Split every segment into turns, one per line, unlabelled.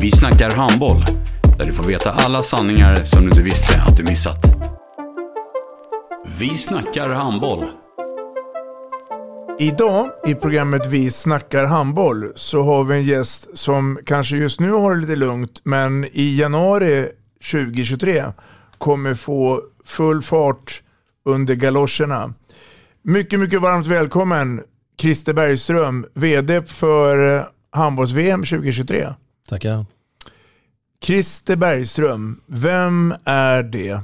Vi snackar handboll, där du får veta alla sanningar som du inte visste att du missat. Vi snackar handboll.
Idag i programmet Vi snackar handboll så har vi en gäst som kanske just nu har det lite lugnt men i januari 2023 kommer få full fart under galoscherna. Mycket, mycket varmt välkommen Christer Bergström, VD för handbolls-VM 2023.
Tackar.
Christer Bergström, vem är det?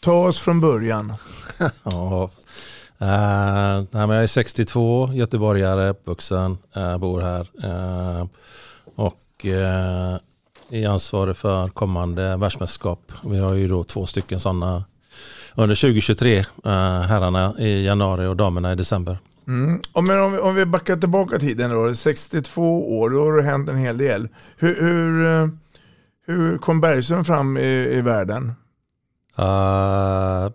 Ta oss från början.
ja, uh, nej, jag är 62, göteborgare, uppvuxen, uh, bor här. Uh, och uh, är ansvarig för kommande världsmästerskap. Vi har ju då två stycken sådana under 2023, uh, herrarna i januari och damerna i december.
Mm. Om, om, om vi backar tillbaka tiden då, 62 år, då har det hänt en hel del. Hur, hur, eh, hur kom Bergström fram i, i världen?
Uh,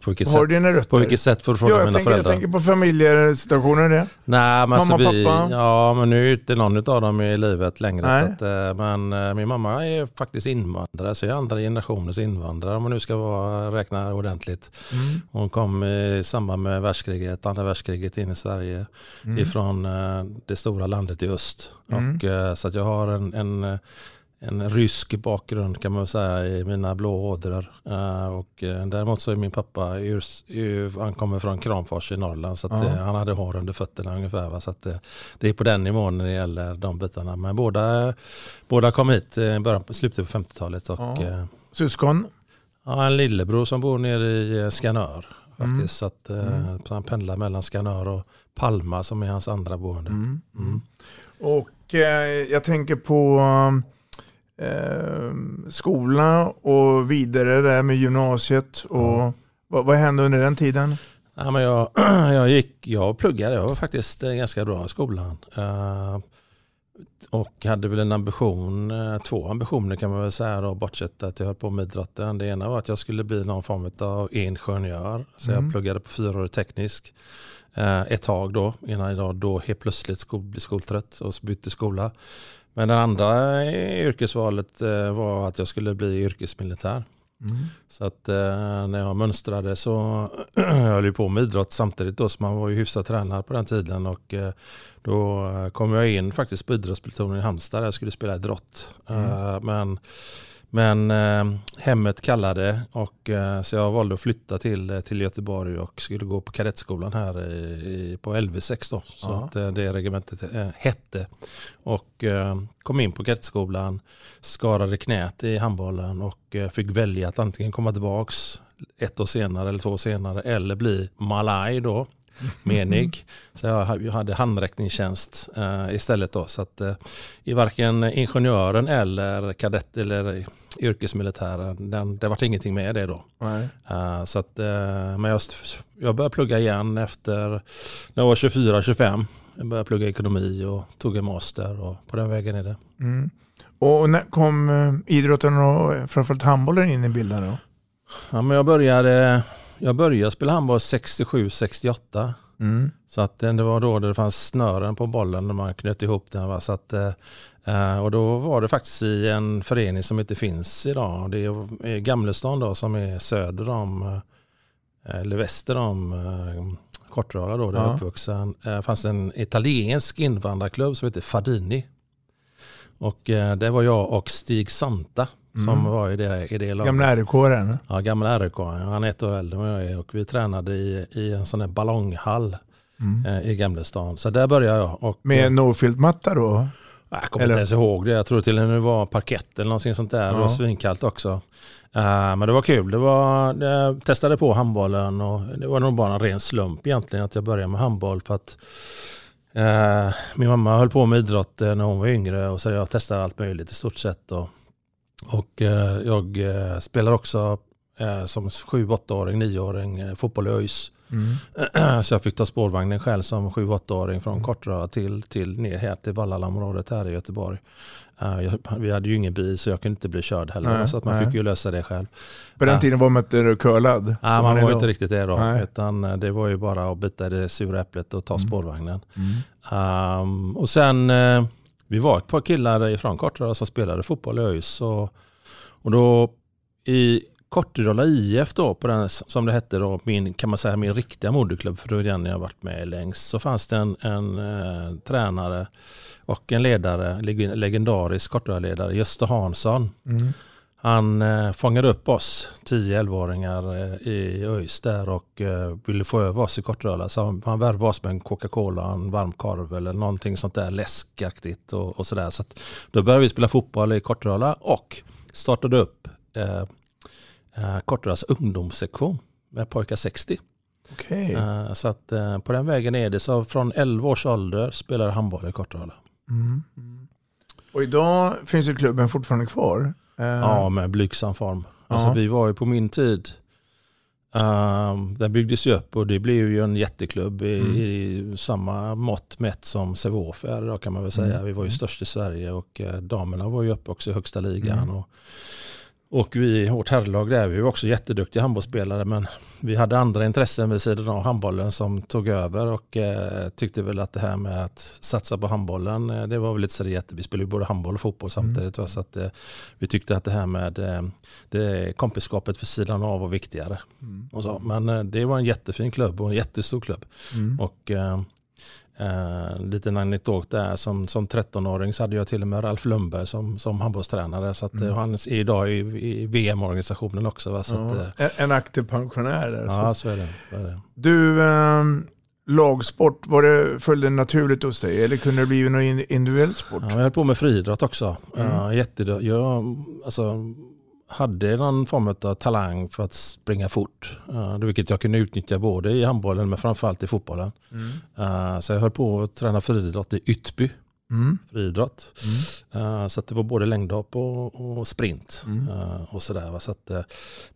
på vilket
har
sätt?
dina?
På vilket sätt får du fråga
ja,
mina
tänker,
föräldrar?
Jag tänker på familjesituationer det.
Nej, men
mamma,
alltså vi,
pappa?
Ja, men nu är inte någon av dem i livet längre. Att, eh, men eh, min mamma är faktiskt invandrare, så jag är andra generationens invandrare om man nu ska vara, räkna ordentligt.
Mm.
Hon kom i samband med världskriget, andra världskriget in i Sverige
Mm.
ifrån eh, det stora landet i öst.
Mm.
Och, så att jag har en, en en rysk bakgrund kan man säga i mina blå ådror. Uh, och, uh, däremot så är min pappa, ur, ur, han kommer från Kramfors i Norrland så att, uh, han hade hår under fötterna ungefär. Va? Så att, det är på den nivån när det gäller de bitarna. Men båda, båda kom hit i början, slutet på 50-talet. Och, uh,
Syskon?
ja, en lillebror som bor nere i Skanör.
Mm.
Faktiskt. Så att,
Mm.
han pendlar mellan Skanör och Palma som är hans andra boende.
Mm.
Mm.
Och eh, jag tänker på eh, skola och vidare där med gymnasiet. Och vad, vad hände under den tiden?
Ja, men jag, jag, gick, jag pluggade, jag var faktiskt eh, ganska bra i skolan. Eh, och hade väl en ambition, eh, två ambitioner kan man väl säga då, bortsett att jag höll på med idrotten. Det ena var att jag skulle bli någon form av ingenjör. Så
Mm.
jag pluggade på fyraårig teknisk eh, ett tag då, innan jag då helt plötsligt skol, blev skoltrött och bytte skola. Men det andra yrkesvalet eh, var att jag skulle bli yrkesmilitär.
Mm.
Så att eh, när jag mönstrade så jag höll jag på med idrott samtidigt då, så man var ju hyfsat tränad på den tiden och eh, då kom jag in faktiskt på idrottsplutonen i Halmstad där jag skulle spela idrott. Eh, men men eh, hemmet kallade och eh, så jag valde att flytta till, eh, till Göteborg och skulle gå på kadettskolan här i, i, på LV6 då. Så
Ja.
att eh, det regementet eh, hette. Och eh, kom in på kadettskolan, skadade knät i handbollen och fick välja att antingen komma tillbaks ett år senare eller två år senare eller bli malaj då, menig. Så jag ha- jag hade handräckningstjänst eh, istället då. Så att eh, i varken ingenjören eller kadett eller yrkesmilitären, den, det var ingenting med det då. Eh, så att, eh, men jag, jag började plugga igen efter, när jag var 24-25. Jag började plugga ekonomi och tog en master och på den vägen är det.
Mm. Och när kom eh, idrotten och framförallt handbollen in i bilden då?
Ja, men jag, började, jag började spela handboll 67-68.
Mm.
Så att eh, det var då det fanns snören på bollen när man knöt ihop den. Va? Så att, eh, eh, och då var det faktiskt i en förening som inte finns idag. Det är Gamlestan då som är söder om, eller väster om Kortrala då, där jag
Ja.
är uppvuxen. Eh, fanns en italiensk invandrarklubb som heter Fadini. Och det var jag och Stig Santa som var i det, i det laget.
Gamla RIK-aren?
Ja, gamla RIK. Han är ett år äldre än jag är och vi tränade i, i en sån här ballonghall
Mm.
eh, i Gamlestan. Så där började jag. Och,
Med
eh,
Norfield-matta då?
jag kommer
eller-
inte ens ihåg det. Jag tror till och med det var parkett eller någonting sånt där. Det
Ja.
var svinkallt också. Eh, men det var kul. Det var, jag testade på handbollen och det var nog bara en ren slump egentligen att jag började med handboll. För att eh, min mamma höll på med idrott eh, när hon var yngre och så jag testade allt möjligt i stort sett. Och, och eh, jag eh, spelar också eh, som 7-8-åring, 9-åring eh, fotboll i ÖIS.
Mm.
Så jag fick ta spårvagnen själv som 7-8-åring från Kortröra till, till ner här till Vallallaområdet här i Göteborg. Eh, jag, vi hade ju ingen bil så jag kunde inte bli körd heller.
Nej,
så att man
nej.
fick ju lösa det själv.
På den
Ja.
tiden var man inte curlad. Som
man
är
var inte riktigt det då.
Nej.
Utan det var ju bara att bita i det sura äpplet och ta
Mm.
spårvagnen.
Mm.
Um, och sen, eh, vi var ett par killar ifrån Kortedala alltså, som spelade fotboll i ÖIS. Och, och då i Kortedala IF då, på den, som det hette då, min, kan man säga min riktiga moderklubb, för det är den jag har varit med längst, så fanns det en, en eh, tränare och en ledare, legendarisk Kortedala-ledare, Gösta Hansson.
Mm.
Han eh, fångade upp oss 10-11-åringar eh, i ÖIS där och eh, ville få över oss i Kortröla. Så han, han värvade oss med en Coca-Cola, en varm korv eller någonting sånt där läskaktigt och, och sådär. Så att då började vi spela fotboll i Kortröla och startade upp eh, eh, Kortrölas ungdomssektion med pojkar 60.
Okej.
Eh, så att eh, på den vägen är det. Så från 11 års ålder spelar handboll i Kortröla.
Mm. Mm. Och idag finns ju klubben fortfarande kvar. Eh,
Ja, med blygsam form. Alltså,
Ja.
Vi var ju på min tid, um, den byggdes ju upp och det blev ju en jätteklubb i,
Mm.
i samma mått mätt som Sävehof är idag kan man väl säga.
Mm.
Vi var ju störst i Sverige och eh, damerna var ju uppe också i högsta ligan.
Mm.
Och, och vi, vårt herrlag där, vi var också jätteduktiga handbollsspelare men vi hade andra intressen vid sidan av handbollen som tog över och eh, tyckte väl att det här med att satsa på handbollen, eh, det var väl lite jätte, vi spelade ju både handboll och fotboll samtidigt. va, Så att, eh, vi tyckte att det här med eh, det kompisskapet för sidan av var viktigare.
Mm.
Och så. Men eh, det var en jättefin klubb och en jättestor klubb.
Mm.
Och eh, eh, en liten anekdot där, som, som 13-åring så hade jag till och med Ralf Lundberg som, som handbollstränare. Så att,
Mm.
eh, han är idag i, i VM-organisationen också. Va? Så att, eh,
Ja, en- aktiv pensionär där.
ja,
Så.
så är det. Så är det.
Du, ehm, lagsport, var det, följde det naturligt hos dig? Eller kunde det bli någon in- individuell sport?
Ja, jag höll på med friidrott också.
Mm.
Uh, jag alltså, hade någon form av talang för att springa fort. Uh, vilket jag kunde utnyttja både i handbollen men framförallt i fotbollen.
Mm.
Uh, så jag höll på att träna friidrott i Ytby.
Mm.
friidrott. Uh, så det var både längdhopp och, och sprint.
Mm.
uh, och sådär, va. Så att, uh,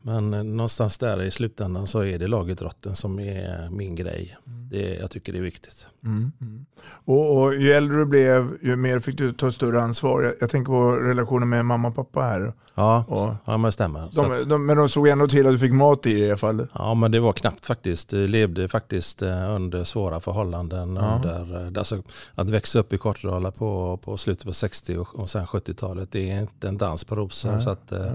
men någonstans där i slutändan så är det lagidrotten som är min grej. Det, jag tycker det är viktigt.
Mm. Mm. Och, och ju äldre du blev, ju mer fick du ta större ansvar. Jag, jag tänker på relationen med mamma och pappa här.
Ja,
Och-
ja men det stämmer. Så att-
De, de, men de såg ändå till att du fick mat i det i alla fall.
Ja, men det var knappt faktiskt. Det levde faktiskt under svåra förhållanden. Under, alltså, att växa upp i Kortedala på, på slutet på 60 och, och sen 70-talet, det är inte en dans på rosor.
Nej,
Så att, eh,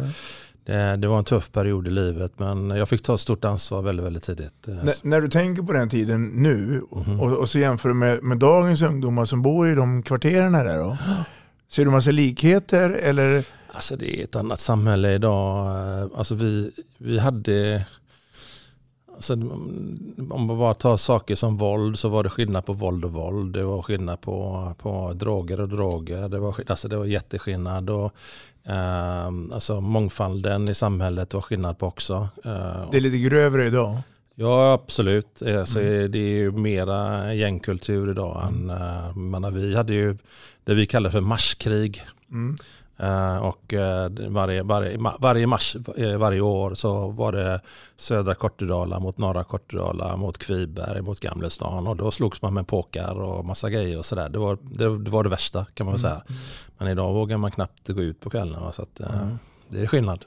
det, det var en tuff period i livet, men jag fick ta ett stort ansvar väldigt, väldigt tidigt. Eh,
N- när du tänker på den tiden nu
Mhm.
och, och så jämför du med, med dagens ungdomar som bor i de kvarteren här då. Ser du massa likheter eller?
Alltså det är ett annat samhälle idag. Eh, Alltså vi, vi hade... Alltså, om man bara tar saker som våld så var det skillnad på våld och våld. Det var skillnad på, på droger och droger. Det var, alltså det var jätteskillnad. Och, eh, alltså mångfalden i samhället var skillnad på också. Eh,
Det är lite grövre idag.
Ja, absolut. Alltså, Det är ju mera gängkultur idag. Än, uh, menar, vi hade ju det vi kallar för marskrig.
Mm.
Eh, och eh, varje, varje, varje mars eh, varje år så var det södra Kortedala mot norra Kortedala mot Kviberg mot Gamlestan och då slogs man med påkar och massa grejer och sådär. Det var det, det var det värsta kan man väl säga. Men idag vågar man knappt gå ut på kvällarna så att,
Mm.
det är skillnad.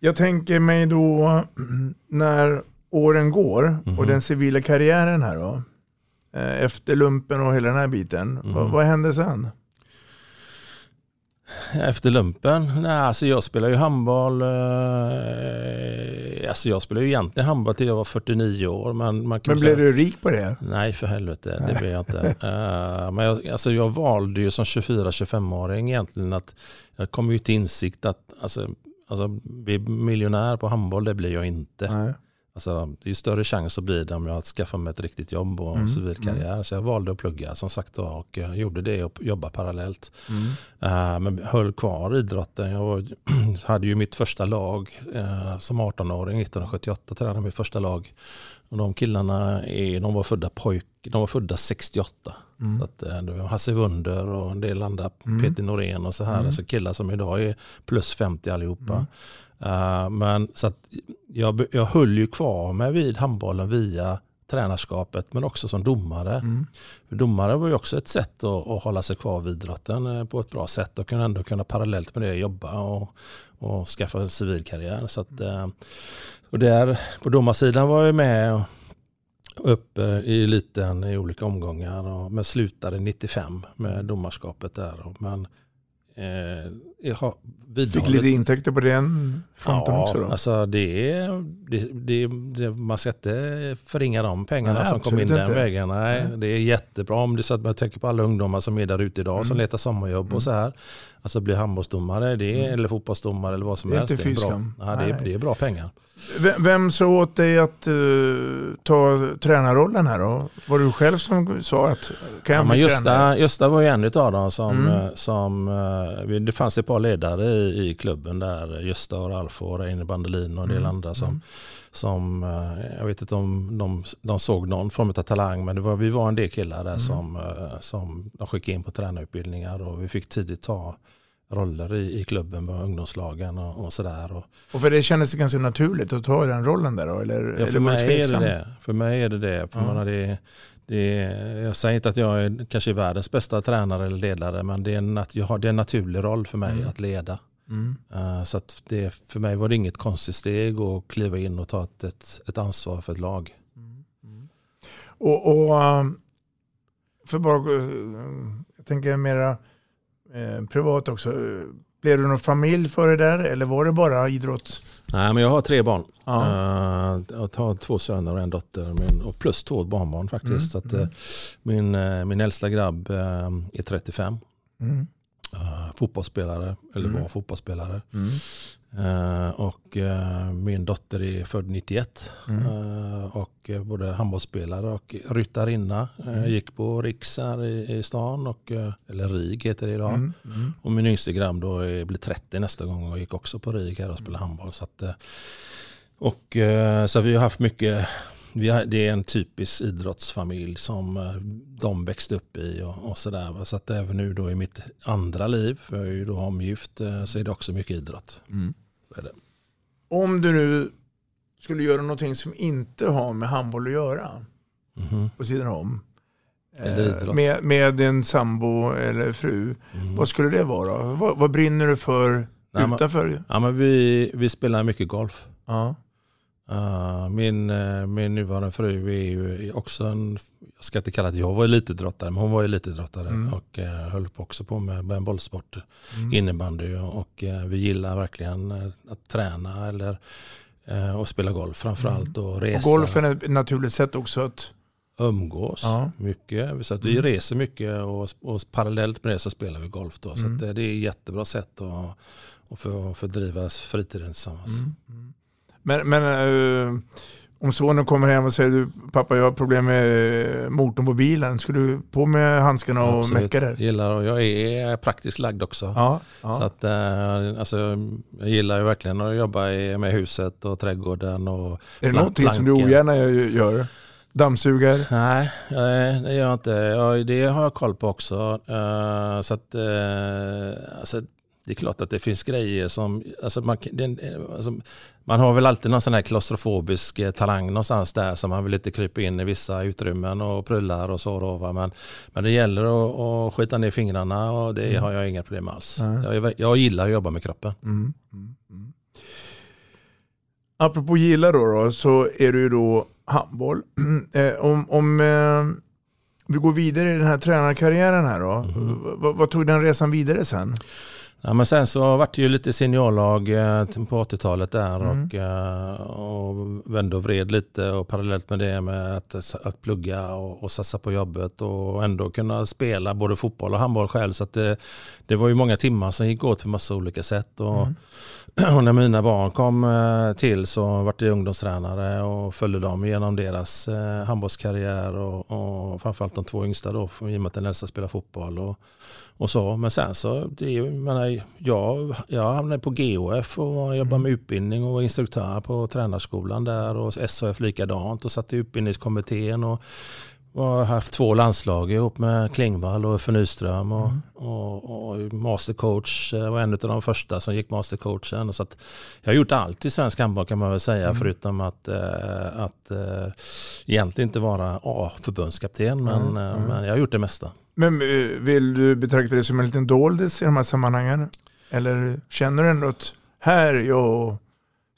Jag tänker mig då när åren går och
Mhm.
den civila karriären här då. Efter lumpen och hela den här biten. Vad,
Mhm.
vad hände sen?
Efter lumpen? Nej, alltså jag spelar ju handboll. Eh, alltså jag spelar ju egentligen handboll till jag var 49 år. Men, man kan
Men blev du rik på det?
Nej, för helvete. Det blev jag inte. uh, men jag, alltså jag valde ju som 24-25-åring egentligen att jag kom ju till insikt att alltså, alltså, bli miljonär på handboll, det blir jag inte.
Nej.
Alltså, det är större chans att bli det om jag skaffar mig ett riktigt jobb och
Mm,
civil karriär.
mm.
Så jag valde att plugga som sagt var, och jag gjorde det och jobba parallellt.
Mm.
Eh, men höll kvar idrotten. Jag var, hade ju mitt första lag eh, som 18-åring, 1978 tränade mitt första lag. Och de killarna är, de var födda pojk, de var födda 68.
Mm.
Så att, eh, det var Hasse Wunder och en del andra,
Mm.
Peter Norén och så här.
Mm.
Alltså killar som idag är plus 50 allihopa.
Mm.
Eh, men så att jag, jag höll ju kvar mig vid handbollen via tränarskapet men också som domare.
Mm.
För domare var ju också ett sätt att, att hålla sig kvar vid idrotten eh, på ett bra sätt och kunna ändå kunna parallellt med det jobba och, och skaffa en civil karriär. Så att, eh, och där, på domarsidan var jag med upp eh, i eliten i olika omgångar och, men slutade 95 med domarskapet där. Och- Men eh,
Fick lite intäkter på den fronten
ja,
också då?
Alltså det det, det, det, man ska inte förringa de pengarna
Nej,
som kom in
absolut
den
inte.
vägen. Nej,
Nej.
Det är jättebra om det så att man tänker på alla ungdomar som är där ute idag som
Mm.
letar sommarjobb
Mm.
och så här. Alltså bli handbollsdomare det är, eller fotbollsdomare eller vad som
Det
helst.
inte
det, är bra, ja, det, är, det är bra pengar.
Vem, sa åt dig att eh, ta tränarrollen här då? Var du själv som sa att kan jag
Ja, men Gösta,
tränare?
Gösta var ju en av dem som,
Mm.
eh, som eh, det fanns ett par ledare i, i klubben där. Gösta och Ralf och Reine Bandelin och en del
Mm,
andra som,
mm.
som jag vet inte om de, de såg någon form av talang men det var, vi var en del killar där
Mm.
som, som de skickade in på tränarutbildningar och vi fick tidigt ta roller i, i klubben ungdomslagen och, och sådär. Och,
Och för det kändes ganska naturligt att ta den rollen där då? Eller,
Ja,
eller
för
du
mig, är det det. för mig är det det. För
Ja.
man det, det jag säger inte att jag är kanske världens bästa tränare eller ledare men det är en, nat- jag har, det är en naturlig roll för mig
Mm.
att leda.
Mm.
Eh, så att det, för mig var det inget konstigt steg att kliva in och ta ett, ett, ett ansvar för ett lag.
Och, och um, för bara, eh, jag tänker mera eh, privat också. Blev du någon familj för det där eller var det bara idrott?
Nej, men jag har tre barn.
Ja.
Eh, jag har två söner och en dotter och plus två barnbarn faktiskt.
Mm,
Så att,
mm.
min, min äldsta grabb är 35.
Mm.
Fotbollsspelare, eller
Mm.
var fotbollsspelare.
Mm.
Eh, och eh, min dotter är född 91
Mm.
eh, och både handbollsspelare och ryttarinna.
Mm.
gick på Riks här i, i stan, och, eller RIG heter det idag.
Mm. Mm.
Och min yngste grabb då är, blir 30 nästa gång och gick också på RIG här och spelade handboll. Så, att, och, så vi har haft mycket, vi har, det är en typisk idrottsfamilj som eh, de växte upp i och, och sådär. Så att även nu då i mitt andra liv, för jag är ju då omgift, eh, så är det också mycket idrott.
Mm. Om du nu skulle göra någonting som inte har med handboll att göra
Mhm.
på sidan om. Eh? Med, med din sambo eller fru.
Mm.
Vad skulle det vara? Vad, vad brinner du för
Nej, men-
utanför?
Ja, men vi, vi spelar mycket golf.
Ja.
Uh, min, eh, min nuvarande fru är ju också en, jag ska inte kalla det, jag var elitidrottare, men hon var elitidrottare
Mm.
och uh, höll på också på med, med bollsport,
Mm.
innebandy och, och eh, vi gillar verkligen eh, att träna eller och spela golf framförallt och
Och
resa.
golfen är ett naturligt sätt också att...
umgås
Ja.
mycket. Så att vi
Mm.
reser mycket och, och parallellt med det så spelar vi golf. Då. Så
Mm.
att det, det är ett jättebra sätt att, att för, fördriva fritiden tillsammans.
Mm. Men, men eh, om sonen kommer hem och säger du pappa jag har problem med motorn på bilen. Ska du på med handskarna och
Absolut.
mecka där?
Gillar, och jag är praktiskt lagd också.
Ja, ja.
Så att, eh, alltså, jag gillar ju verkligen att jobba med huset och trädgården. Och
är det någonting som du
planken.
ogärna gör? Dammsugar?
Nej, eh, det gör jag inte. Jag, det har jag koll på också. Eh, så att, eh, alltså, det är klart att det finns grejer som... Alltså man, det, alltså, man har väl alltid någon sån här klaustrofobisk eh, talang någonstans där som man vill inte krypa in i vissa utrymmen och prullar och så. Då? Men, men det gäller att, att skita ner fingrarna och det
Mm.
har jag inga problem alls. Jag, jag gillar att jobba med kroppen.
Mm. Mm. Mm. Apropå gilla då, då så är det ju då handboll. Eh, om om eh, vi går vidare i den här tränarkarriären här då. Vad, vad tog den resan vidare sen?
Ja, men sen så var det ju lite seniorlag eh, på 80-talet där
Mm.
och, eh, och vände och vred lite och parallellt med det med att, att plugga och, och satsa på jobbet och ändå kunna spela både fotboll och handboll själv. Så det, det var ju många timmar som gick åt på massa olika sätt. Och,
Mm.
och när mina barn kom eh, till så var jag ungdomstränare och följde dem genom deras eh, handbollskarriär och, och framförallt de två yngsta då, i och med att den äldsta spelar fotboll. Och, och så. Men sen så, det, jag, menar, jag, jag hamnade på GOF och jobbade med utbildning och var instruktör på tränarskolan där och SHF likadant och satt i utbildningskommittén och har haft två landslag ihop med Klingvall och Uffe Nyström och, och, och mastercoach eh, var en av de första som gick mastercoachen. Så jag har gjort allt i svensk handboll kan man väl säga förutom att, eh, att eh, egentligen inte vara A-förbundskapten men,
Mm, mm.
men jag har gjort det mesta.
Men vill du betrakta det som en liten doldis i de här sammanhangen? Eller känner du ändå att här är jag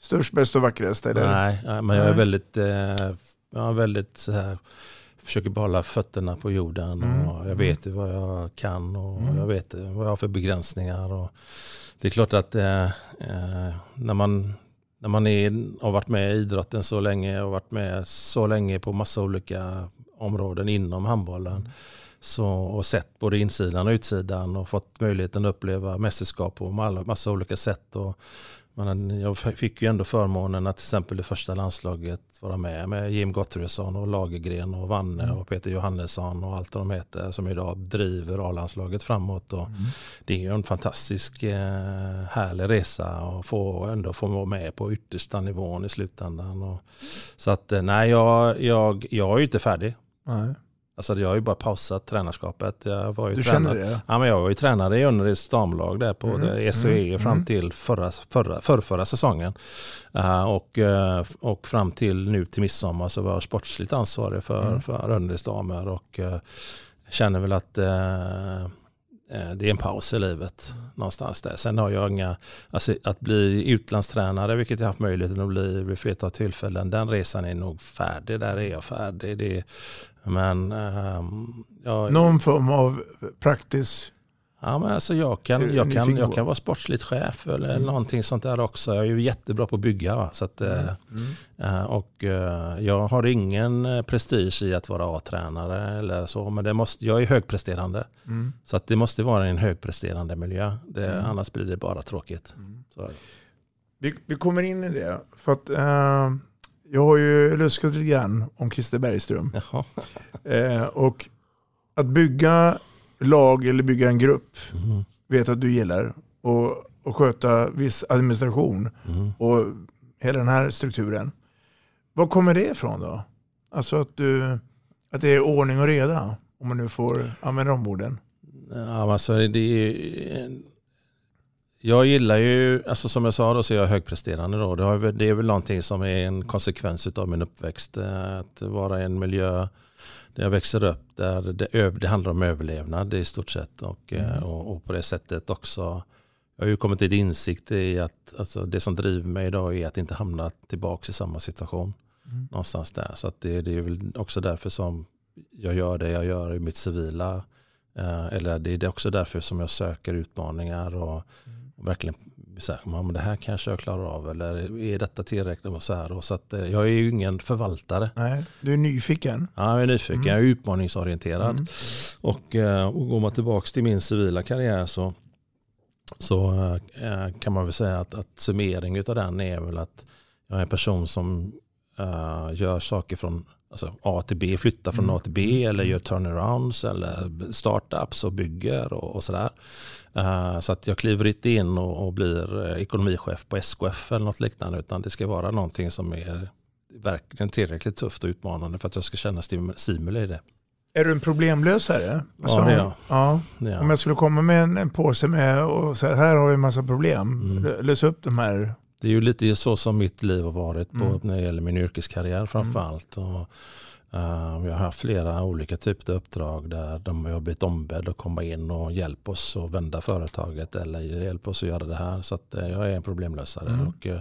störst, bäst och vackrast? Eller?
Nej, men jag är väldigt, jag är väldigt så här, försöker behålla fötterna på jorden
Mm.
och jag vet ju vad jag kan och
Mm.
jag vet vad jag har för begränsningar. Och det är klart att eh, eh, när man när man är, har varit med i idrotten så länge och varit med så länge på massa olika områden inom handbollen så, och sett både insidan och utsidan och fått möjligheten att uppleva mästerskap på massa olika sätt. Och, men jag fick ju ändå förmånen att till exempel det första landslaget vara med med Jim Gottfridsson och Lagergren och Vanne och Peter Johannesson och allt vad de heter som idag driver A-landslaget framåt. Och Det är ju en fantastisk eh, härlig resa och få, ändå få vara med på yttersta nivån i slutändan. Och, så att eh, nej, jag, jag, jag är ju inte färdig.
Nej.
Alltså jag har ju bara pausat tränarskapet. Jag var ju
Du
tränare,
känner det?
Ja, men jag var ju tränare i Önneryds damlag där på
Mm,
SOE
mm,
fram
mm.
till förra, förra, förrförra säsongen. Eh, och, eh, och fram till nu till midsommar så var jag sportsligt ansvarig för,
Mm.
för Önneryds damer och uh, känner väl att eh, Eh, det är en paus i livet någonstans där. Sen har jag inga, alltså att bli utlandstränare, vilket jag haft möjligheten att bli vid flertal tillfällen, den resan är nog färdig. Där är jag färdig. Det, men um, jag,
Någon form av praktisk...
Ja, men alltså jag, kan, jag, kan, jag kan vara sportsligt chef eller
Mm.
någonting sånt där också. Jag är ju jättebra på att bygga. Va? Så att, eh,
Mm.
eh, och eh, jag har ingen prestige i att vara A-tränare eller så. Men det måste, jag är högpresterande.
Mm.
Så att det måste vara en högpresterande miljö. Det,
Mm.
Annars blir det bara tråkigt.
Mm. Vi, vi kommer in i det. För att, eh, jag har ju luskat lite grann om Christer Bergström. Eh, och att bygga lag eller bygga en grupp
Mm.
vet att du gillar. Och, och sköta viss administration
Mm.
och hela den här strukturen. Var kommer det ifrån då? Alltså att, du, att det är ordning och reda, om man nu får använda de orden.
Ja, alltså det är, jag gillar ju, alltså som jag sa då så är jag högpresterande då. Det, har, det är väl någonting som är en konsekvens av min uppväxt. eh, Att vara i en miljö där jag växer upp där det, det handlar om överlevnad i stort sett. Och, eh,
Mm.
och, och på det sättet också. Jag har ju kommit till insikt i att alltså, det som driver mig idag är att inte hamna tillbaka i samma situation.
Mm.
Någonstans där. Så det, det är väl också därför som jag gör det jag gör i mitt civila. Eh, Eller det är också därför som jag söker utmaningar och, och verkligen så här, "Ja, men det här kanske jag klarar av eller är detta tillräckligt och så här. Och så att, eh, jag är ju ingen förvaltare.
Nej, du är nyfiken.
Ja, jag är nyfiken,
Mm.
jag är utmaningsorienterad.
Mm.
Och, eh, och går man tillbaka till min civila karriär så, så eh, kan man väl säga att, att summering av den är väl att jag är en person som eh, gör saker från alltså A till B, flyttar från
Mm.
A till B eller gör turnarounds eller startups och bygger och, och sådär. Eh, så att jag kliver inte in och, och blir eh, ekonomichef på SKF eller något liknande utan det ska vara någonting som är verkligen tillräckligt tufft och utmanande för att jag ska känna stim- stimuli i det.
Är du en problemlösare? Alltså,
det är jag.
Ja.
Ja.
Om jag skulle komma med en, en påse med och säga här har vi en massa problem.
Mm.
Lö- Lös upp de här.
Det är ju lite så som mitt liv har varit på,
Mm.
när det gäller min yrkeskarriär framför allt. Och, Uh, vi har haft flera olika typer av uppdrag där de har blivit ombedda att komma in och hjälpa oss att vända företaget eller hjälpa oss att göra det här. Så att, uh, jag är en problemlösare. Mm. Och, uh,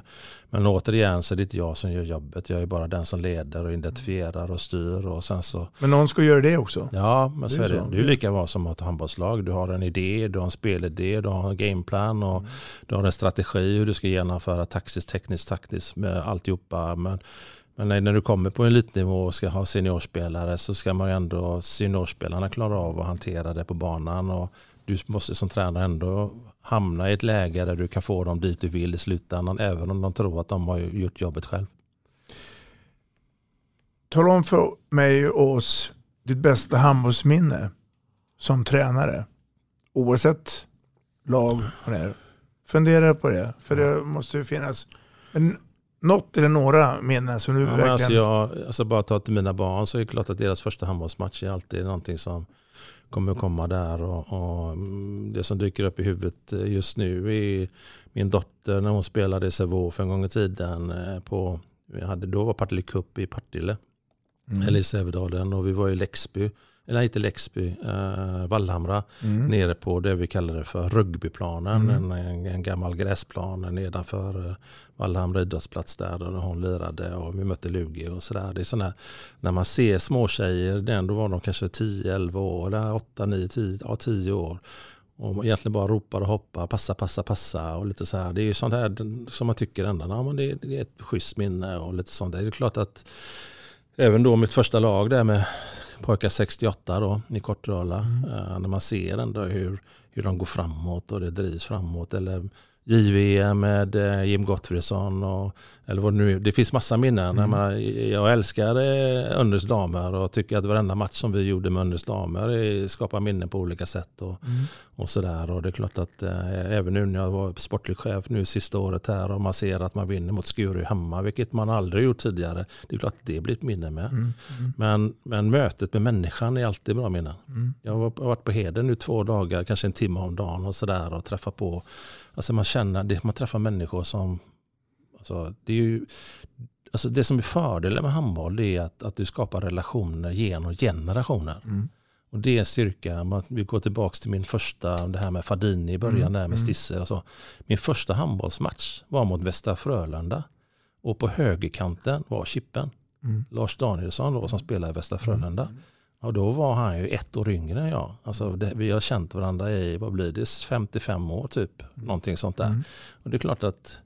men återigen så är det inte jag som gör jobbet. Jag är bara den som leder och identifierar och styr. Och sen så...
Men någon ska göra det också?
Ja, men så är det. Det är lika bra som ett handbollslag. Du har en idé, du har en spelidé, du har en gameplan och mm. du har en strategi hur du ska genomföra taktiskt, tekniskt, taktiskt med alltihopa. Men, men när du kommer på elitnivå och ska ha seniorspelare så ska man ju ändå seniorspelarna klara av att hantera det på banan. Och du måste som tränare ändå hamna i ett läge där du kan få dem dit du vill i slutändan även om de tror att de har gjort jobbet själv.
Tala om för mig och oss ditt bästa handbollsminne som tränare. Oavsett lag. Fundera på det. För det måste ju finnas. Men något eller några minnen som du ja, verkligen...
Alltså jag, alltså bara ta till mina barn så är det klart att deras första handbollsmatch är alltid någonting som kommer att komma där. Och, och, mm, det som dyker upp i huvudet just nu är min dotter när hon spelade i Sävehof en gång i tiden. Eh, på, vi hade, då var Partille Cup i Partille, mm. eller i Sävedalen och vi var i Läxby eller inte Läxby, eh, Vallhamra, mm. nere på det vi kallar det för rugbyplanen. Mm. En, en, gammal gräsplan nedanför eh, Vallhamra idrottsplats där, där hon lirade och vi mötte Lugi och sådär. Det är sådär, när man ser småtjejer, då var de kanske 10-11 år, 8, 9, 10, ja, 10 år. Och egentligen bara ropar och hoppar, passa, passa, passa och lite så här. Det är ju sånt här som man tycker ändå, ja, men det, är ett schysst minne och lite sånt. Det är klart att även då mitt första lag där med pojkar 68 då, i Kortrala. Mm. Uh, när man ser ändå hur, hur de går framåt och det drivs framåt. Eller JVM med eh, Jim Gottfridsson. Och, eller vad det, nu, det finns massa minnen. Mm. Man, jag älskar eh, Önners damer och tycker att varenda match som vi gjorde med Önners damer skapar minnen på olika sätt. Och, mm. och sådär. Och det är klart att även nu när jag var sportlig chef nu sista året här och man ser att man vinner mot Skuru hemma, vilket man aldrig gjort tidigare. Det är klart att det blir ett minne med. Mm. Mm. Men, men mötet med människan är alltid bra minnen. Mm. Jag har varit på Heden nu två dagar, kanske en timme om dagen och sådär och träffat på Alltså man känner, man träffar människor som... Alltså det, är ju, alltså det som är fördelen med handboll det är att, att du skapar relationer genom generationer. Mm. Och det är en styrka. Vi går tillbaka till min första, det här med Fadini i början mm. där med mm. Stisse och så. Min första handbollsmatch var mot Västra Frölunda. Och på högerkanten var Chippen. Mm. Lars Danielsson då, som spelar i Västra Frölunda. Mm. Och då var han ju ett år yngre än jag. Alltså det, vi har känt varandra i, vad blir det, 55 år typ. Någonting sånt där. Mm. Och det är klart att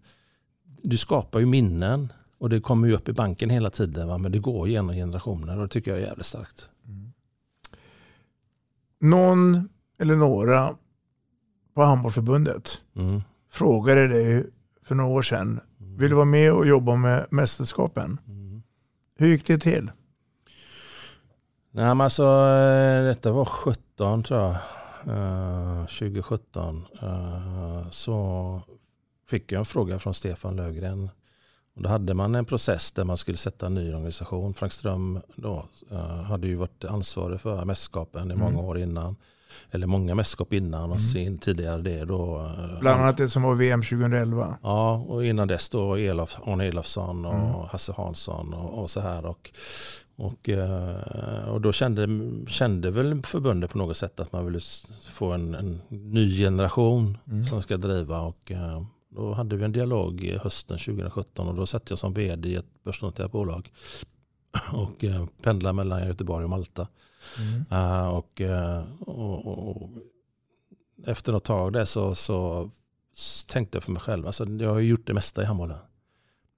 du skapar ju minnen. Och det kommer ju upp i banken hela tiden. Va? Men det går genom generationer och det tycker jag är jävligt starkt. Mm.
Någon eller några på Handbollförbundet mm. frågade dig för några år sedan. Mm. Vill du vara med och jobba med mästerskapen? Mm. Hur gick det till?
Nej men alltså eh, detta var 17 tror jag. Uh, 2017 uh, så fick jag en fråga från Stefan Lövgren. Och då hade man en process där man skulle sätta en ny organisation. Frank Ström då, uh, hade ju varit ansvarig för mästerskapen i många mm. år innan. Eller många mästerskap innan och mm. sen tidigare det då.
Eh, Bland annat det som var VM 2011.
Ja, och innan dess då Elof, Arne Elofsson och mm. Hasse Hansson och, och så här. Och och, eh, och då kände, kände väl förbundet på något sätt att man ville få en, en ny generation mm. som ska driva. Och eh, då hade vi en dialog hösten 2017 och då satt jag som vd i ett börsnoterat bolag och pendlade mellan Göteborg och Malta. Mm. Eh, eh, och, och, och, efter något tag där så, så tänkte jag för mig själv, alltså jag har gjort det mesta i handbollen.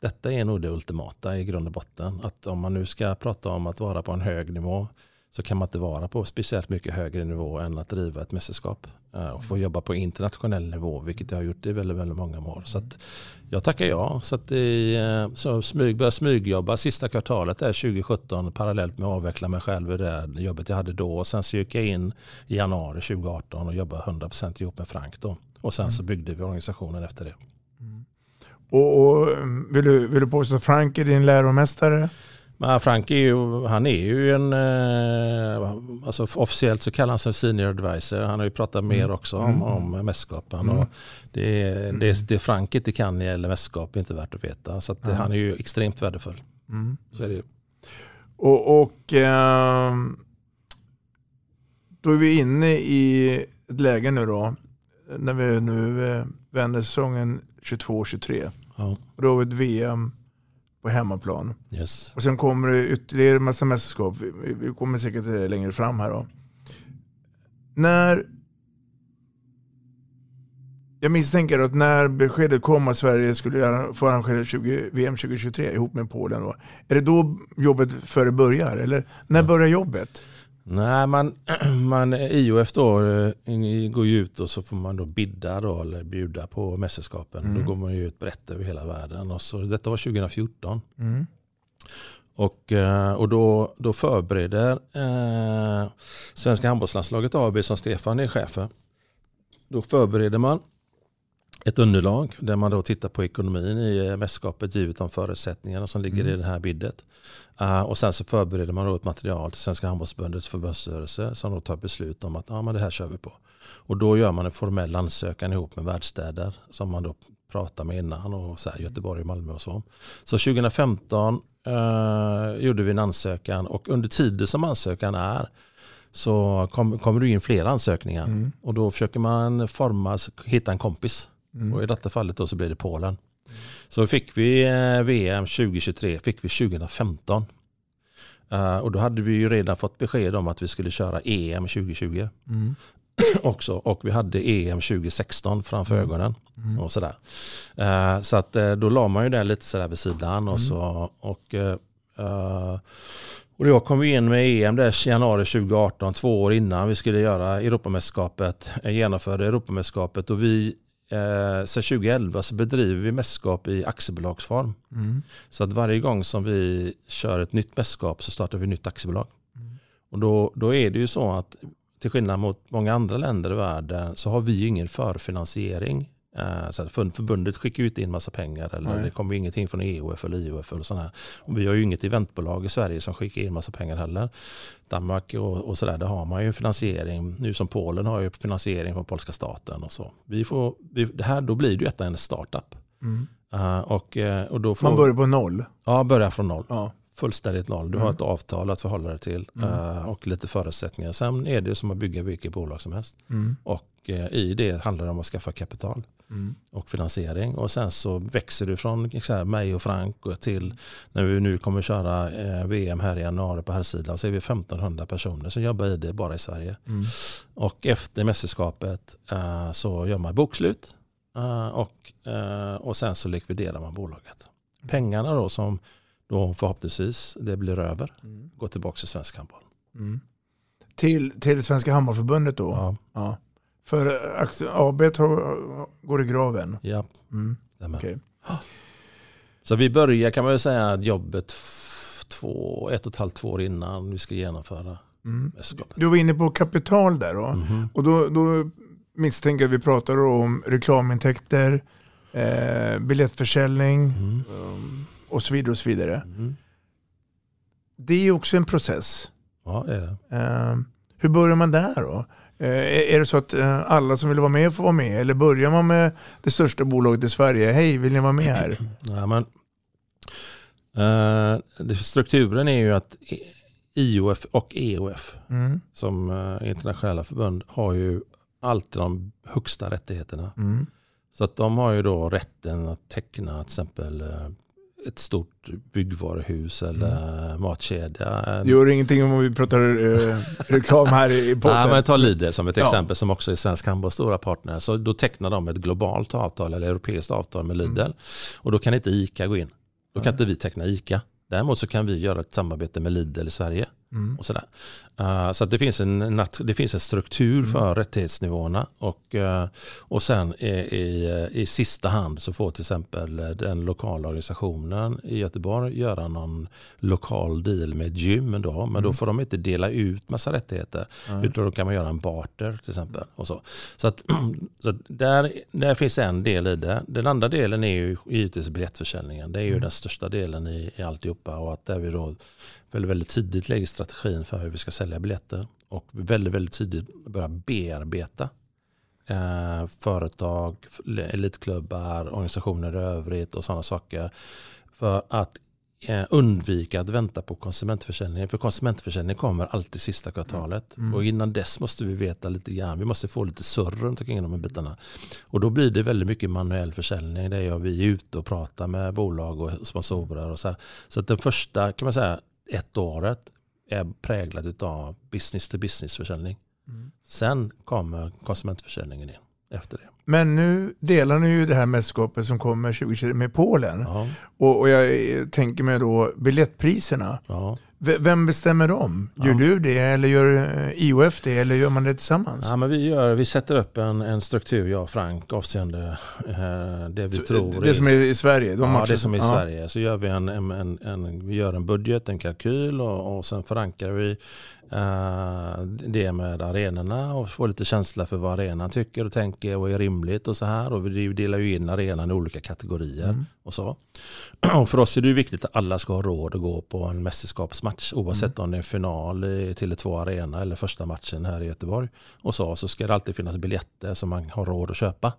Detta är nog det ultimata i grund och botten. Att om man nu ska prata om att vara på en hög nivå så kan man inte vara på speciellt mycket högre nivå än att driva ett mästerskap. Eh, och få jobba på internationell nivå, vilket jag har gjort i väldigt, väldigt många år. Så jag tackar ja. Så, att i, eh, så smyg, började smygjobba sista kvartalet där 2017 parallellt med att avveckla mig själv i det jobbet jag hade då. Och sen så gick jag in i januari 2018 och jobbade 100% ihop med Frank. Då. Och sen så byggde vi organisationen efter det.
Och, och, vill, du, vill du påstå att Frank är din läromästare?
Men Frank är ju, han är ju en, eh, alltså officiellt så kallar han sig senior advisor. Han har ju pratat mm. mer också om, mm. om mästerskapen. Mm. det, det, det Frank inte kan gäller mästerskap är inte värt att veta. Så att det, han är ju extremt värdefull. Mm. Så är det ju.
Och, och eh, då är vi inne i ett läge nu då, när vi nu eh, vänder säsongen 22-23.
Ja.
Och då har vi ett VM på hemmaplan.
Yes.
Och sen kommer det ytterligare en massa mästerskap. Vi, kommer säkert eh, längre fram här då. När jag misstänker att när beskedet kom att Sverige skulle få arrangera 20, VM 2023 ihop med Polen. Då, är det då jobbet före börjar? Eller när börjar jobbet?
Nej, man, man, IOF då eh, går ju ut och så får man då bidda då, eller bjuda på mästerskapen.
Mm.
Då går man ju ut brett över hela världen. Och så, detta var 2014.
Mm.
Och, eh, och då, då förbereder eh, Svenska handbollslandslaget AB som Stefan är chef för. Då förbereder man ett underlag där man då tittar på ekonomin i mästerskapet givet de förutsättningarna som ligger i det här biddet. Eh, och sen så förbereder man då ett material till Svenska handbollsförbundets förbundsstyrelse som då tar beslut om att ja, men det här kör vi på. Och då gör man en formell ansökan ihop med världsstäder som man då pratar med innan och så här, Göteborg, Malmö och så. Så 2015 eh, gjorde vi en ansökan och under tiden som ansökan är så kom, kommer det in fler ansökningar. Och då försöker man forma, hitta en kompis. Och i detta fallet då så blir det Polen. Så fick vi eh, VM 2023, fick vi 2015. Eh, och då hade vi ju redan fått besked om att vi skulle köra EM 2020 också. Och vi hade EM 2016 framför ögonen. Och sådär. Eh, så att då la man ju det lite sådär vid sidan. Och, så, och, eh, och då kom in med EM där i januari 2018, två år innan vi skulle göra Europamästerskapet, genomförde Europamästerskapet. Och vi, eh, sedan 2011 så bedriver vi mästerskap i aktiebolagsform. Så att varje gång som vi kör ett nytt mästerskap så startar vi ett nytt aktiebolag. Och då, då är det ju så att till skillnad mot många andra länder i världen så har vi ingen förfinansiering. Eh, Så förbundet skickar ju inte in massa pengar eller
Nej.
det kommer ju ingenting från EOF eller IOF eller sådana här. Och vi har ju inget eventbolag i Sverige som skickar in massa pengar heller. Danmark och, och sådär, där har man ju finansiering. Nu som Polen har ju finansiering från polska staten och så. Vi får, vi, det här, då blir det ju detta en startup. Eh, och, eh, och då får,
Man börjar på noll.
Ja, börja från noll.
Ja.
Fullständigt noll. Du har ett avtal att förhålla dig till eh, och lite förutsättningar. Sen är det som att bygga vilket bolag som helst. Och eh, i det handlar det om att skaffa kapital och finansiering. Och sen så växer du från mig och Frank och till när vi nu kommer köra eh, VM här i januari på här sidan så är vi 1500 personer som jobbar i det bara i Sverige. Och efter mästerskapet så gör man bokslut och, och sen så likviderar man bolaget. Pengarna då som då förhoppningsvis det blir över går tillbaka till svensk handboll.
Till, till Svenska Handbollförbundet då?
Ja,
Ja. För eh, AB har- går i graven.
ja.
Mm. Okej.
Så vi börjar kan man ju säga jobbet två, ett och ett halvt två år innan vi ska genomföra
Mm.
mästerskapet.
Du var inne på kapital där då.
Mhm.
Och då, då misstänker jag att vi pratar om reklamintäkter, eh, biljettförsäljning
Mm.
um, och så vidare. och så vidare.
Mm.
Det är ju också en process.
Ja, det är det.
Eh, hur börjar man där då? Eh, är det så att eh, alla som vill vara med får vara med? Eller börjar man med det största bolaget i Sverige? Hej, vill ni vara med här?
Ja, men, eh, strukturen är ju att IOF och EOF
Mm.
som eh, internationella förbund har ju alltid de högsta rättigheterna.
Mm.
Så att de har ju då rätten att teckna till exempel eh, ett stort byggvaruhus eller matkedja.
Det gör ingenting om vi pratar eh, reklam här i i
Nej,
podden.
men ta Lidl som ett
Ja.
exempel som också är Svensk Handbolls stora partner. Så då tecknar de ett globalt avtal eller europeiskt avtal med Lidl.
Mm.
Och då kan inte ICA gå in. Då kan inte vi teckna ICA. Däremot så kan vi göra ett samarbete med Lidl i Sverige.
Mm.
Och sådär. Uh, så det, finns en, det finns en struktur
Mm.
för rättighetsnivåerna. Och, uh, och sen i, i, i sista hand så får till exempel den lokala organisationen i Göteborg göra någon lokal deal med gym. Då, men då får de inte dela ut massa rättigheter. Utan då kan man göra en barter till exempel. Och så så, att, så att där, där finns en del i det. Den andra delen är ju givetvis biljettförsäljningen. Det är ju den största delen i, i alltihopa. Och att där vi då väldigt, väldigt tidigt lägger strategin för hur vi ska sälja biljetter. Och väldigt, väldigt tidigt börjar bearbeta eh, företag, elitklubbar, organisationer i övrigt och sådana saker. För att eh, undvika att vänta på konsumentförsäljningen. För konsumentförsäljningen kommer alltid sista kvartalet.
Mm.
Och innan dess måste vi veta lite grann. Vi måste få lite surr runt omkring de här bitarna. Och då blir det väldigt mycket manuell försäljning. Där jag, vi är ute och pratar med bolag och sponsorer. Och så här. så att den första, kan man säga, ett året är präglad av business to business försäljning.
Mm.
Sen kommer konsumentförsäljningen in efter det.
Men nu delar ni ju det här mästerskapet som kommer 2020 med Polen.
Ja,
Och, och jag eh, tänker mig då biljettpriserna.
ja.
Vem bestämmer dem? Gör
Ja.
du det eller gör eh, IOF det eller gör man det tillsammans?
Ja, men vi, gör, vi sätter upp en, en struktur, jag och Frank, avseende eh, det vi
Så,
tror
det som är i Sverige? De
ja,
matcher
det som är i
ja.
Sverige. Så gör vi en, en, en, vi gör en budget, en kalkyl och, och sen förankrar vi eh, det med arenorna och får lite känsla för vad arenan tycker och tänker och är rimligt och så här. Och vi delar ju in arenan i olika kategorier
Mm.
och så. Och för oss är det ju viktigt att alla ska ha råd att gå på en mästerskapsmatch oavsett
Mm.
om det är final i Tele2 Arena eller första matchen här i Göteborg. Och så, så ska det alltid finnas biljetter som man har råd att köpa.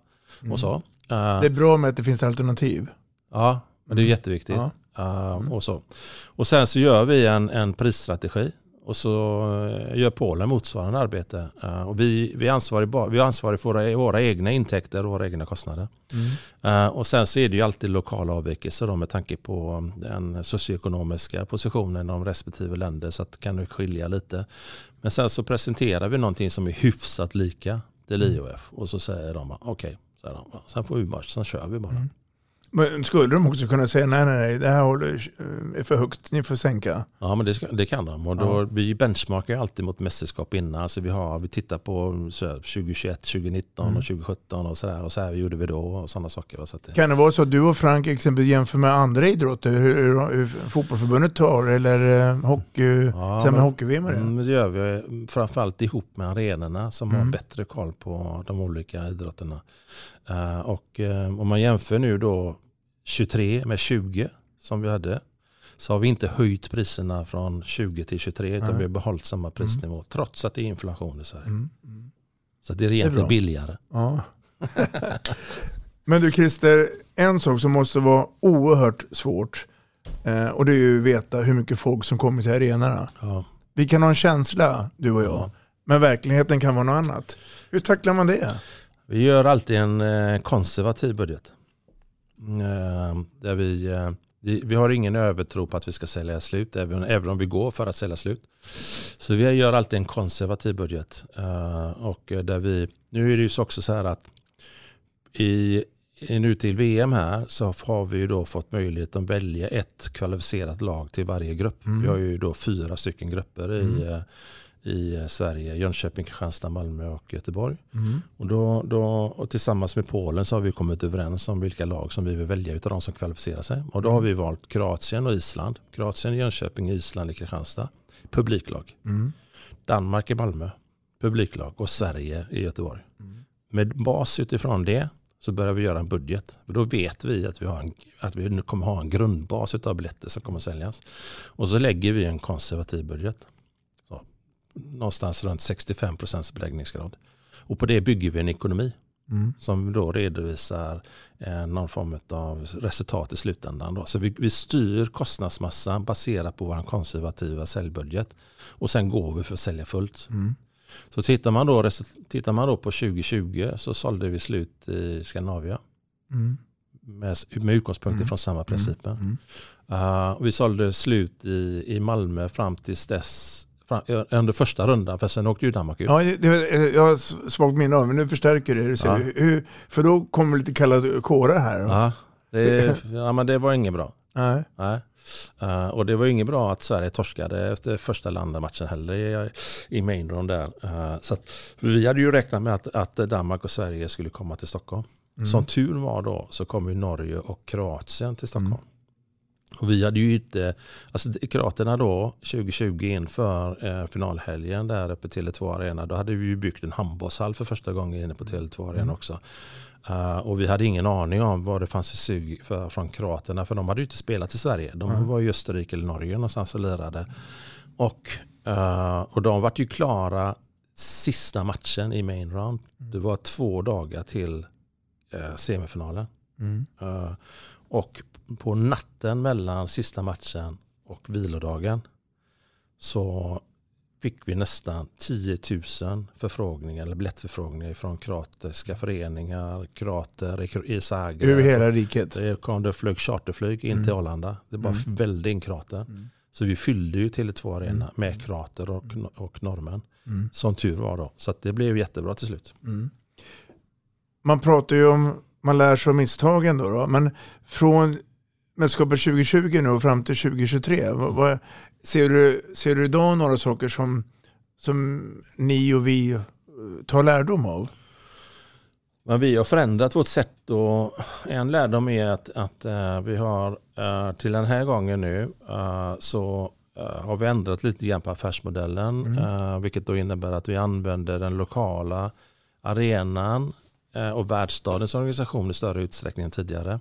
Och så. Eh,
Mm. Det är bra med att det finns alternativ.
Ja, men det är
Mm.
jätteviktigt.
Ja.
Uh, och, så. och sen så gör vi en, en prisstrategi och så eh, gör Polen motsvarande arbete. Uh, och vi, vi, är ansvarig, ba- vi är ansvariga för våra, våra egna intäkter och våra egna kostnader.
Mm.
Uh, och sen så är det ju alltid lokala avvikelser då med tanke på den socioekonomiska positionen i de respektive länder så att det kan det skilja lite. Men sen så presenterar vi någonting som är hyfsat lika till
Mm.
IOF och så säger de okej, de, sen får vi bara, sen kör vi bara.
Mm. Men skulle de också kunna säga nej, nej, nej, det här håller, eh, är för högt, ni får sänka?
Ja, men det, ska, det kan de. Och då,
Ja.
Vi benchmarkar alltid mot mästerskap innan. Alltså vi, har, vi tittar på så här, 2021, 2019
Mm.
och 2017 och så där. Och så här gjorde vi då och sådana saker. Så det,
Kan det vara så att du och Frank exempelvis jämför med andra idrotter, hur, hur, hur fotbollförbundet tar eller eh, hockey,
Ja,
ja,
men-
hockey-VM det?
Mm, det gör vi framförallt ihop med arenorna som har
Mm.
bättre koll på de olika idrotterna. Eh, och eh, om man jämför nu då 23 med 20 som vi hade så har vi inte höjt priserna från 20 till 23 utan
Nej.
vi har behållit samma prisnivå trots att det är inflation i Sverige.
Mm. Mm.
Så det är egentligen billigare.
Ja. Men du Christer, en sak som måste vara oerhört svårt eh, och det är ju att veta hur mycket folk som kommer till arenorna.
Ja.
Vi kan ha en känsla, du och jag,
Ja.
men verkligheten kan vara något annat. Hur tacklar man det?
Vi gör alltid en eh, konservativ budget. Eh, Där vi, eh, vi, vi har ingen övertro på att vi ska sälja slut, även, om vi går för att sälja slut. Så vi gör alltid en konservativ budget. Och där vi, nu är det ju så också så här att i, nu till VM här så har vi ju då fått möjlighet att välja ett kvalificerat lag till varje grupp.
Mm.
Vi har ju då fyra stycken grupper i,
Mm.
I eh, Sverige. Jönköping, Kristianstad, Malmö och Göteborg.
Mm.
Och, då, då, och tillsammans med Polen så har vi kommit överens om vilka lag som vi vill välja utav de som kvalificerar sig. Och då har vi valt Kroatien och Island. Kroatien, Jönköping, Island i Kristianstad. Publiklag.
Mm.
Danmark i Malmö. Publiklag. Och Sverige i Göteborg.
Mm.
Med bas utifrån det så börjar vi göra en budget. För då vet vi att vi, har en, att vi kommer ha en grundbas av biljetter som kommer säljas. Och så lägger vi en konservativ budget. Någonstans runt 65 procents beläggningsgrad. Och på det bygger vi en ekonomi
Mm.
som då redovisar eh, någon form av resultat i slutändan. Då. Så vi, vi styr kostnadsmassan baserat på vår konservativa säljbudget och sen går vi för att sälja fullt.
Mm.
Så tittar man, då, tittar man då på 2020 så sålde vi slut i Skandinavien
Mm.
med, med utgångspunkt
Mm.
ifrån samma principer.
Mm.
Uh, vi sålde slut i, i Malmö fram tills dess, under första rundan, för sen åkte ju Danmark ut.
Ja, det, det- jag har svagt minne av men nu förstärker det. det.
Ja.
Hur, för då kommer lite kalla kårar här.
Ja, det, ja, men det var inget bra.
Nej.
Nej. Eh, och det var inget bra att Sverige torskade efter första landamatchen heller i, i main round där. Eh, så vi hade ju räknat med att, att Danmark och Sverige skulle komma till Stockholm.
Mm.
Som tur var då så kom ju Norge och Kroatien till Stockholm.
Mm.
Och vi hade ju inte, alltså Kroaterna då 2020 inför eh, finalhelgen där uppe till Tele2 Arena, då hade vi ju byggt en handbollshall för första gången inne på Tele2 Arena
Mm.
också. Eh, och vi hade ingen aning om vad det fanns för sug för, från kroaterna, för de hade ju inte spelat i Sverige. De
Mm.
var i Österrike eller Norge någonstans och lirade. Och, eh, och de var ju klara sista matchen i main round. Det var två dagar till eh, semifinalen.
Mm.
Och på natten mellan sista matchen och vilodagen så fick vi nästan 10 000 förfrågningar eller biljettförfrågningar från kroatiska föreningar, kroater i Zagreb.
Över hela riket?
Det kom det flög charterflyg in till Arlanda. Det bara
Mm.
välde in kroater. Så vi fyllde ju Tele2 Arena
Mm.
med kroater och, och norrmän.
Mm.
Som tur var då. Så det blev jättebra till slut.
Mm. Man pratar ju om, man lär sig av misstagen då, då men från mästerskapet 2020 nu och fram till 2023, vad, vad, ser, du, ser du idag några saker som, som ni och vi eh, tar lärdom av?
Men vi har förändrat vårt sätt och en lärdom är att, att eh, vi har eh, till den här gången nu så har vi ändrat lite grann på affärsmodellen.
Mm.
vilket då innebär att vi använder den lokala arenan och världsstadens organisation i större utsträckning än tidigare.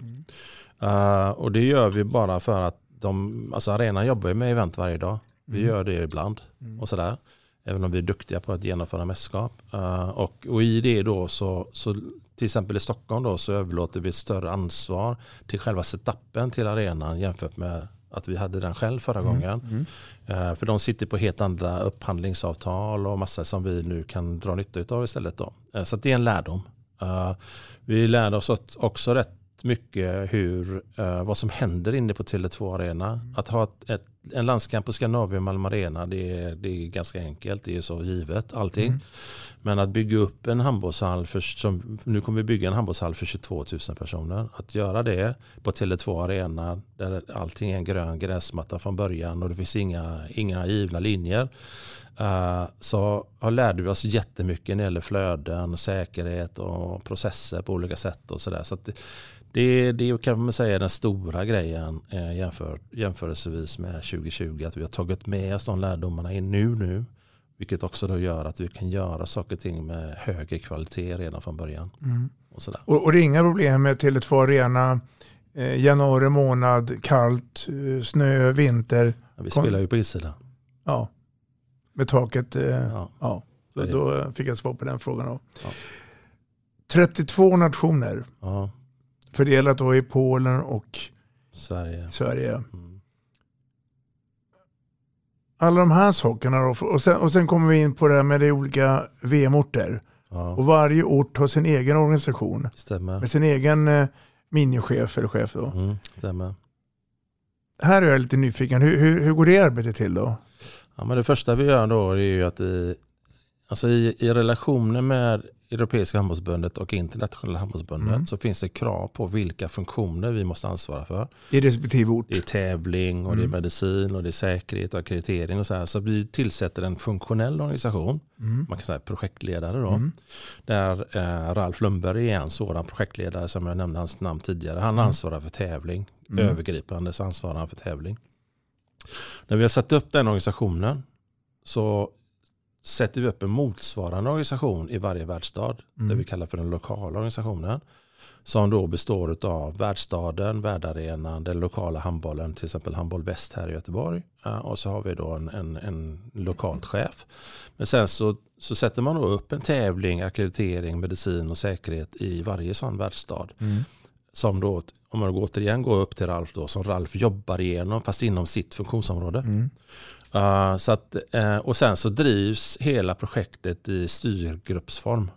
Eh, och det gör vi bara för att de, alltså arenan jobbar med event varje dag. Vi
Mm.
gör det ibland
Mm.
och sådär. Även om vi är duktiga på att genomföra mästerskap. Eh, och, och i det då så, så till exempel i Stockholm då så överlåter vi större ansvar till själva setupen till arenan jämfört med att vi hade den själv förra
Mm.
gången. Eh, för de sitter på helt andra upphandlingsavtal och massor som vi nu kan dra nytta av istället. Då. Eh, så det är en lärdom. Eh, vi lärde oss också rätt mycket hur, eh, vad som händer inne på Tele2 Arena. Att ha ett, ett, en landskamp på Scandinavium Malmö Arena det är, det är ganska enkelt. Det är så givet allting.
Mm.
Men att bygga upp en handbollshall, för, som, nu kommer vi bygga en handbollshall för 22 000 personer. Att göra det på Tele2 Arena där allting är en grön gräsmatta från början och det finns inga, inga givna linjer. Eh, så har lärde vi oss jättemycket när det gäller flöden, säkerhet och processer på olika sätt. och så där. Så det, det, det kan man säga är den stora grejen eh, jämför, jämförelsevis med 2020. Att vi har tagit med oss de lärdomarna in nu nu. Vilket också då gör att vi kan göra saker och ting med högre kvalitet redan från början.
Mm.
Och sådär.
Och, och det är inga problem med Tele2 Arena, eh, januari månad, kallt, eh, snö, vinter.
Ja, vi spelar ju på insidan.
Ja, med taket. Eh,
Ja.
ja.
Så
då fick jag svar på den frågan. Då.
Ja.
32 nationer
Ja,
fördelat då i Polen och
Sverige.
Sverige.
Mm.
Alla de här sakerna då, och sen, och sen kommer vi in på det här med de olika VM-orter.
Ja,
Och varje ort har sin egen organisation
stämmer.
med sin egen eh, minichef eller chef. Då.
Mm, stämmer.
Här är jag lite nyfiken, hur, hur, hur går det arbetet till då?
Ja, men det första vi gör då är ju att i, alltså i, i relationen med Europeiska handbollsförbundet och Internationella handbollsförbundet
Mm.
så finns det krav på vilka funktioner vi måste ansvara för.
I respektive ort?
Det är tävling och det är
Mm.
medicin och det är säkerhet och akkreditering och så här. Så vi tillsätter en funktionell organisation,
Mm.
man kan säga projektledare då.
Mm.
Där eh, Ralf Lundberg är en sådan projektledare som jag nämnde hans namn tidigare. Han
Mm.
ansvarar för tävling.
Mm.
Övergripande så ansvarar han för tävling. När vi har satt upp den organisationen så sätter vi upp en motsvarande organisation i varje världsstad.
Mm.
Det vi kallar för den lokala organisationen. Som då består av världsstaden, värdarenan, den lokala handbollen, till exempel Handboll Väst här i Göteborg. Och så har vi då en, en, en lokalt chef. Men sen så, så sätter man då upp en tävling, akkreditering, medicin och säkerhet i varje sån världsstad.
Mm.
Som då, om man återigen går upp till Ralf då, som Ralf jobbar igenom fast inom sitt funktionsområde.
Mm.
Uh, så att, eh, och sen så drivs hela projektet i styrgruppsform.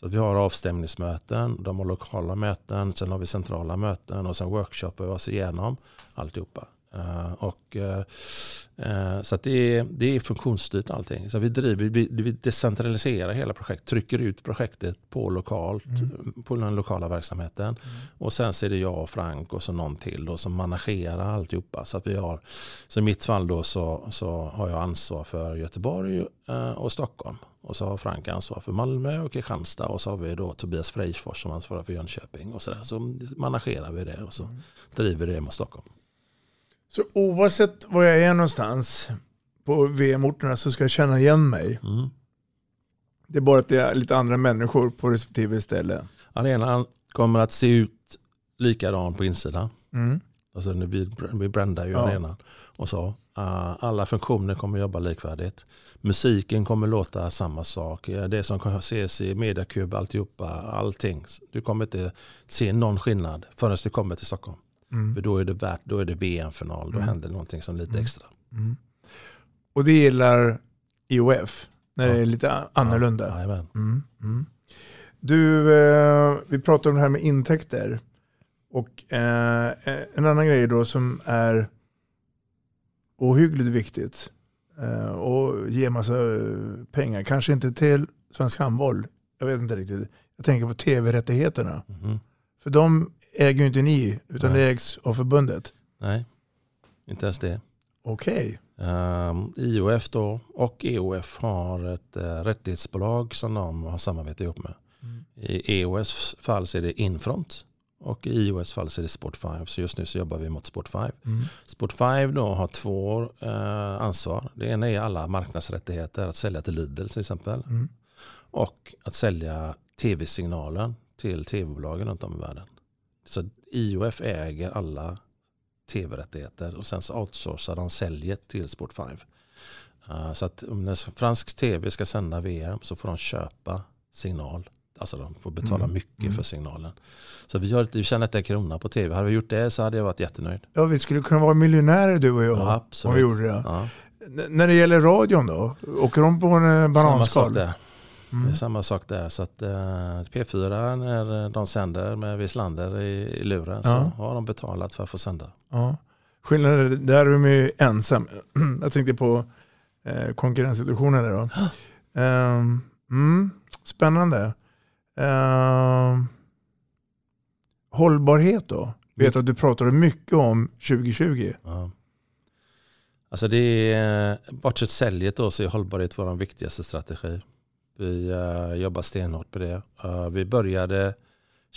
Så att vi har avstämningsmöten, de har lokala möten, sen har vi centrala möten och sen workshoppar vi oss igenom alltihopa. Uh, och, eh, eh, så det, är, det är funktionsstyrt allting. Så vi, driver, vi, vi decentraliserar hela projektet, trycker ut projektet på lokalt, på den lokala verksamheten. Och sen så är det jag och Frank och så någon till då, som managerar alltihopa. Så, att vi har, så i mitt fall då så, så har jag ansvar för Göteborg eh, och Stockholm. Och så har Frank ansvar för Malmö och Kristianstad. Och så har vi då Tobias Freisfors som ansvarar för Jönköping. Och så, där. så managerar vi det och så driver det mot Stockholm.
Så oavsett var jag är någonstans på VM-orterna så ska jag känna igen mig.
Mm.
Det är bara att det är lite andra människor på respektive ställe.
Arenan kommer att se ut likadan på insidan.
Mm.
Alltså vi, vi brandar ju
Ja.
arenan. Och så. Uh, alla funktioner kommer jobba likvärdigt. Musiken kommer låta samma sak. Det som kan ses i Mediakub, alltihopa, allting. Du kommer inte se någon skillnad förrän du kommer till Stockholm. Mm. För då är det, värt, då är det VM-final, då mm. händer någonting som lite mm. extra. Mm.
Och det gillar IOF, när ja. det är lite annorlunda. Ja, mm. Du, eh, vi pratar om det här med intäkter. Och eh, en annan grej då som är ohyggligt viktigt eh, och ger massa pengar, kanske inte till Svensk Handboll, jag vet inte riktigt. Jag tänker på tv-rättigheterna. Mm. För de äger ju inte ni, utan Nej. det ägs av förbundet.
Nej, inte ens det.
Okej.
Okay. Um, ehm, IOF då och EOF har ett uh, rättighetsbolag som de har samarbetat ihop med. Mm. I EOFs fall så är det Infront och i IOS fall så är det Sport 5. Så just nu så jobbar vi mot Sport 5. Mm. Sport 5 då har två eh, ansvar. Det ena är alla marknadsrättigheter, att sälja till Lidl till exempel. Mm. Och att sälja tv-signalen till tv-bolagen runt om i världen. Så IOF äger alla tv-rättigheter och sen så outsourcar de säljet till Sport 5. Uh, eh, så att när fransk tv ska sända VM så får de köpa signal Alltså de får betala mm. mycket mm. för signalen. Så vi, har, vi tjänar inte en krona på tv. Hade vi gjort det så hade jag varit jättenöjd.
Ja, vi skulle kunna vara miljonärer du och jag. Ja. Om vi gjorde det. Ja. När det gäller radion då? Åker de på en eh, bananskal?
Mm. Det är samma sak där. Så att, uh, P4 när de sänder med Wislander i, i luren ja. så har de betalat för att få sända.
Ja. Skillnaden där är de ju ensam. jag tänkte på eh, konkurrenssituationen där då. um, mm, spännande. Uh, hållbarhet då? Vet att du pratade mycket om 2020. Ja.
Alltså det är, bortsett säljet då så är hållbarhet vår viktigaste strategi. Vi uh, jobbar stenhårt på det. Uh, vi började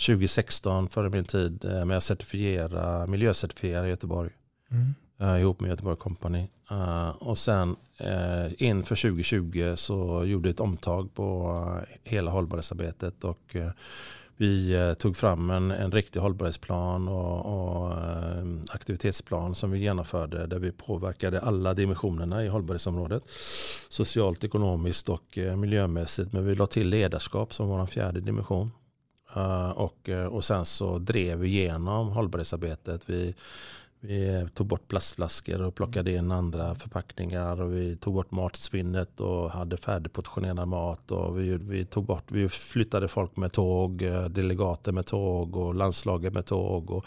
2016 före min tid uh, med att certifiera, miljöcertifiera i Göteborg. Mm. Uh, ihop med Göteborg Company. Uh, och sen uh, inför 2020 så gjorde ett omtag på hela hållbarhetsarbetet. Och, vi eh, tog fram en, en riktig hållbarhetsplan och, och eh, aktivitetsplan som vi genomförde där vi påverkade alla dimensionerna i hållbarhetsområdet. Socialt, ekonomiskt och eh, miljömässigt. Men vi la till ledarskap som vår fjärde dimension. och, och sen så drev vi igenom hållbarhetsarbetet. Vi vi tog bort plastflaskor och plockade in andra förpackningar och vi tog bort matsvinnet och hade färdigportionerad mat. Och vi, vi, tog bort, vi flyttade folk med tåg, eh, delegater med tåg och landslaget med tåg och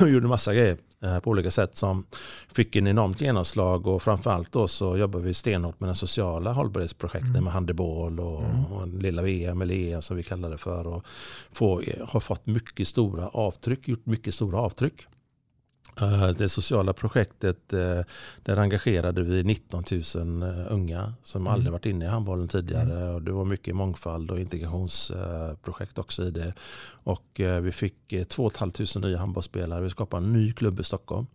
gjorde massa grejer eh, på olika sätt som fick en enormt genomslag och framförallt då så jobbar vi stenhårt med den sociala hållbarhetsprojekten mm. med handboll och, mm. och lilla VM eller EM som vi kallar det för och få, har fått mycket stora avtryck, gjort mycket stora avtryck. Eh, det sociala projektet, eh, där engagerade vi 19 000 eh, unga som mm. aldrig varit inne i handbollen tidigare. Mm. Och det var mycket mångfald och integrationsprojekt också i det. Och vi fick 2 500 nya handbollsspelare. Vi skapade en ny klubb i Stockholm.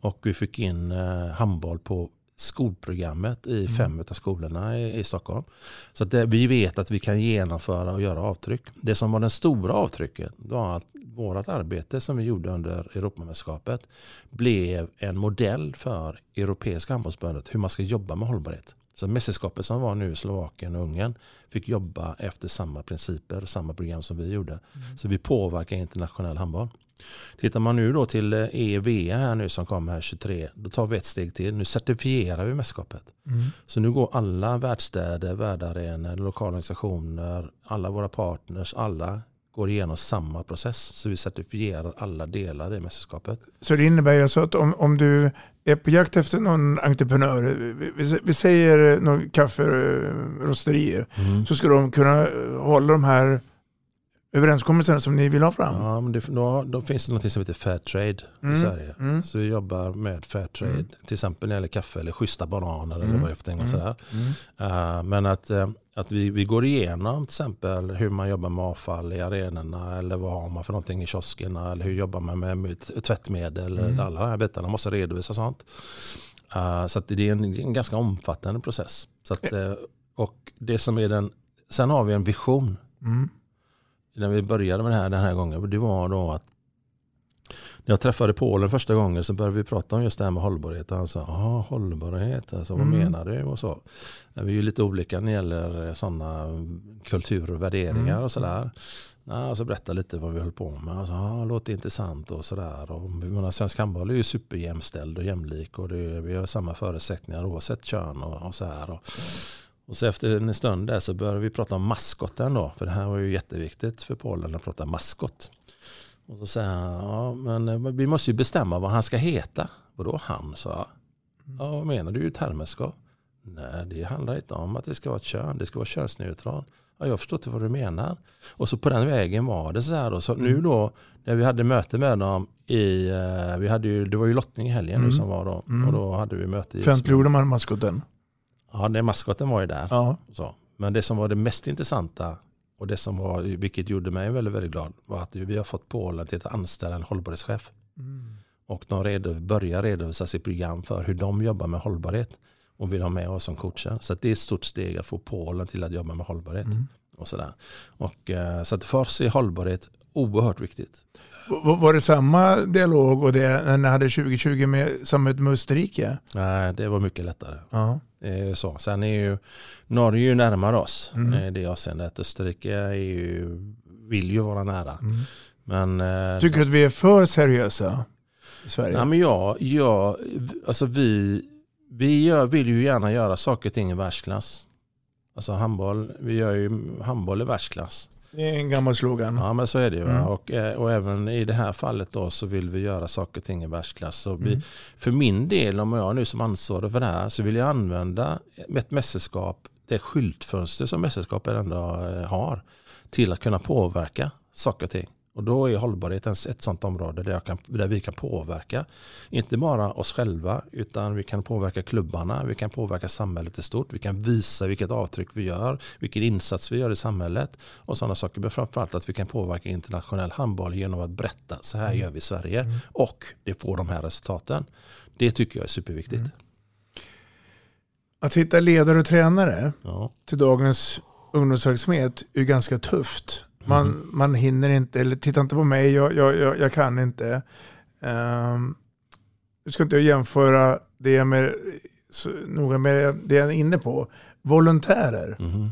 Och vi fick in handboll på skolprogrammet i mm. fem av skolorna i, i Stockholm. Så det, vi vet att vi kan genomföra och göra avtryck. Det som var den stora avtrycket var att vårt arbete som vi gjorde under Europamästerskapet blev en modell för Europeiska handbollsförbundet hur man ska jobba med hållbarhet. Så mästerskapet som var nu i Slovakien och Ungern fick jobba efter samma principer och samma program som vi gjorde. Mm. Så vi påverkar internationell handboll. Tittar man nu då till EV eh, e här nu som kommer här 23, då tar vi ett steg till. Nu certifierar vi mästerskapet. Mm. Så nu går alla världsstäder, värdarenor, lokalorganisationer, alla våra partners, alla går igenom samma process. Så vi certifierar alla delar i mästerskapet.
Så det innebär alltså att om, om du är på jakt efter någon entreprenör, vi, vi säger någon kafferosteri, mm. så ska de kunna hålla de här överenskommelserna som ni vill ha fram?
Ja, men det, då, då finns det något som heter Fairtrade mm. i Sverige. Mm. Så vi jobbar med Fairtrade, mm. till exempel när det gäller kaffe eller schyssta bananer eller mm. vad det är mm. sådär. Uh, men att, uh, att vi, vi går igenom till exempel hur man jobbar med avfall i arenorna eller vad har man för någonting i kioskerna eller hur jobbar man med, med tvättmedel. Mm. Alla de här bitarna måste redovisa sånt. Uh, så det är en, en, ganska omfattande process. Så att, och det som är den, sen har vi en vision. Mm när vi började med det här den här gången, det var då att När jag träffade Polen första gången så började vi prata om just det här med hållbarhet. Han sa, ja hållbarhet, alltså, vad
Mm.
menar du? Och så. Vi är ju lite olika när det gäller sådana kulturer och värderingar
Mm.
och sådär. Ja, så berätta lite vad vi höll på med. Alltså, ja, låter intressant och sådär. Och, menar, svensk handboll är ju superjämställd och jämlik och det, vi har samma förutsättningar oavsett kön och, och så här. Och, och så efter en stund där så började vi prata om maskoten då. För det här var ju jätteviktigt för Polen att prata maskot. Och så säger han, ja men eh, vi måste ju bestämma vad han ska heta. Vadå han, sa jag. Ja, vad menar du? Termerskap? Nej, det handlar inte om att det ska vara ett kön. Det ska vara könsneutralt. Ja, jag förstår inte vad du menar. Och så på den vägen var det så här. Då. Så nu då, när vi hade möte med dem i, eh, vi hade ju, det var ju lottning i helgen nu
Mm.
som var då.
Mm.
Och då hade vi möte i
Offentliggjorde man maskoten?
Ja, den maskoten var ju där.
Ja.
Så. Men det som var det mest intressanta och det som var, vilket gjorde mig väldigt, väldigt glad var att vi har fått Polen till att anställa en hållbarhetschef. Och de redo, börjar redovisa sitt program för hur de jobbar med hållbarhet och vill ha med oss som coacher. Så det är ett stort steg att få Polen till att jobba med hållbarhet. Och sådär. Och, eh, så att för oss är hållbarhet oerhört viktigt.
Var det samma dialog och det när ni hade 2020 med samarbetet med Österrike?
Nej, det var mycket lättare.
Ja.
Ju så. Sen är ju Norge ju närmare oss
Mm.
eh, det avseendet. Österrike är ju, vill ju vara nära. Men, eh,
Tycker du att vi är för seriösa i Sverige?
Nej, men jag, jag, alltså vi, vi gör, vill ju gärna göra saker och ting i världsklass. Alltså handboll, vi gör ju handboll i världsklass.
Det är en gammal slogan.
Ja men så är det ju.
Mm.
Och, eh, och även i det här fallet då så vill vi göra saker och ting i världsklass. Så vi,
Mm.
För min del, om jag nu som ansvarig för det här, så vill jag använda ett mästerskap, det skyltfönster som mästerskapet ändå eh, har, till att kunna påverka saker och ting. Och då är hållbarhet ett sånt område där, kan, där vi kan påverka, inte bara oss själva, utan vi kan påverka klubbarna, vi kan påverka samhället i stort, vi kan visa vilket avtryck vi gör, vilken insats vi gör i samhället och sådana saker. Men framförallt att vi kan påverka internationell handboll genom att berätta, så här gör vi i Sverige och det får de här resultaten. Det tycker jag är superviktigt.
Att hitta ledare och tränare
Ja.
till dagens ungdomsverksamhet är ganska tufft. Man,
Mhm.
man hinner inte, eller titta inte på mig, jag, jag, jag, jag kan inte. Um, nu ska inte jag jämföra det med, noga med det jag är inne på. Volontärer
Mhm.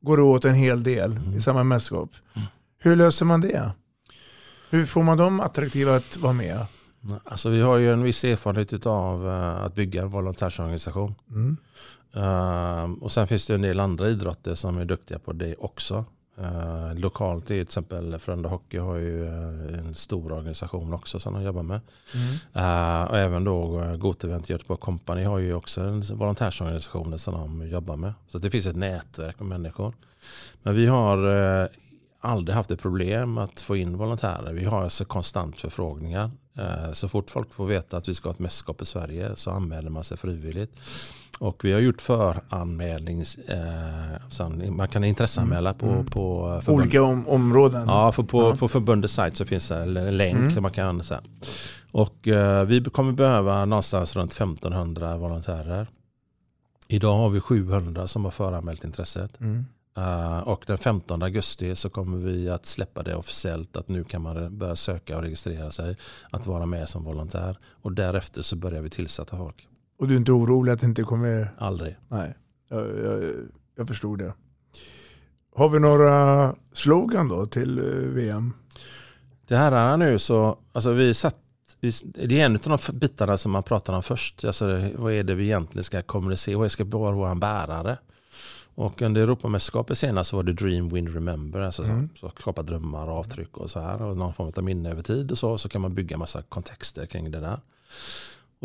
går åt en hel del
Mm.
i samma mästerskap. Hur löser man det? Hur får man dem attraktiva att vara med?
Alltså vi har ju en viss erfarenhet av att bygga en volontärsorganisation.
Mm.
Ehm, och sen finns det en del andra idrotter som är duktiga på det också. Uh, lokalt till exempel Frölunda Hockey har ju eh, en stor organisation också som de jobbar med. Eh, och även då uh, Gotevent Göteborg Company har ju också en volontärsorganisation som de jobbar med. Så det finns ett nätverk av människor. Men vi har eh, aldrig haft ett problem att få in volontärer. Vi har alltså konstant förfrågningar. Eh, Så fort folk får veta att vi ska ha ett mästerskap i Sverige så anmäler man sig frivilligt. Och vi har gjort föranmälnings... Eh, man kan intresseanmäla på,
Mm.
på förbund-
Olika om, områden.
Ja, för på,
Ja.
på förbundets sajt så finns det en länk
Mm.
man kan så här. Och eh, vi kommer behöva någonstans runt 1500 volontärer. Idag har vi 700 som har föranmält intresset.
Mm.
Eh, och den 15 augusti så kommer vi att släppa det officiellt att nu kan man börja söka och registrera sig att vara med som volontär. Och därefter så börjar vi tillsätta folk.
Och du är inte orolig att det inte kommer...
Aldrig.
Nej, jag, jag, jag förstod det. Har vi några slogan då till eh, VM?
Det här är nu så, alltså vi satt, det är en av de bitarna som man pratar om först. Alltså, vad är det vi egentligen ska kommunicera? Vad ska vara vår bärare? Och under Europamästerskapet senast så var det Dream, Win, Remember. Alltså
Mm.
så, så skapa drömmar avtryck och så här. Och någon form av minne över tid och så. Så kan man bygga massa kontexter kring det där.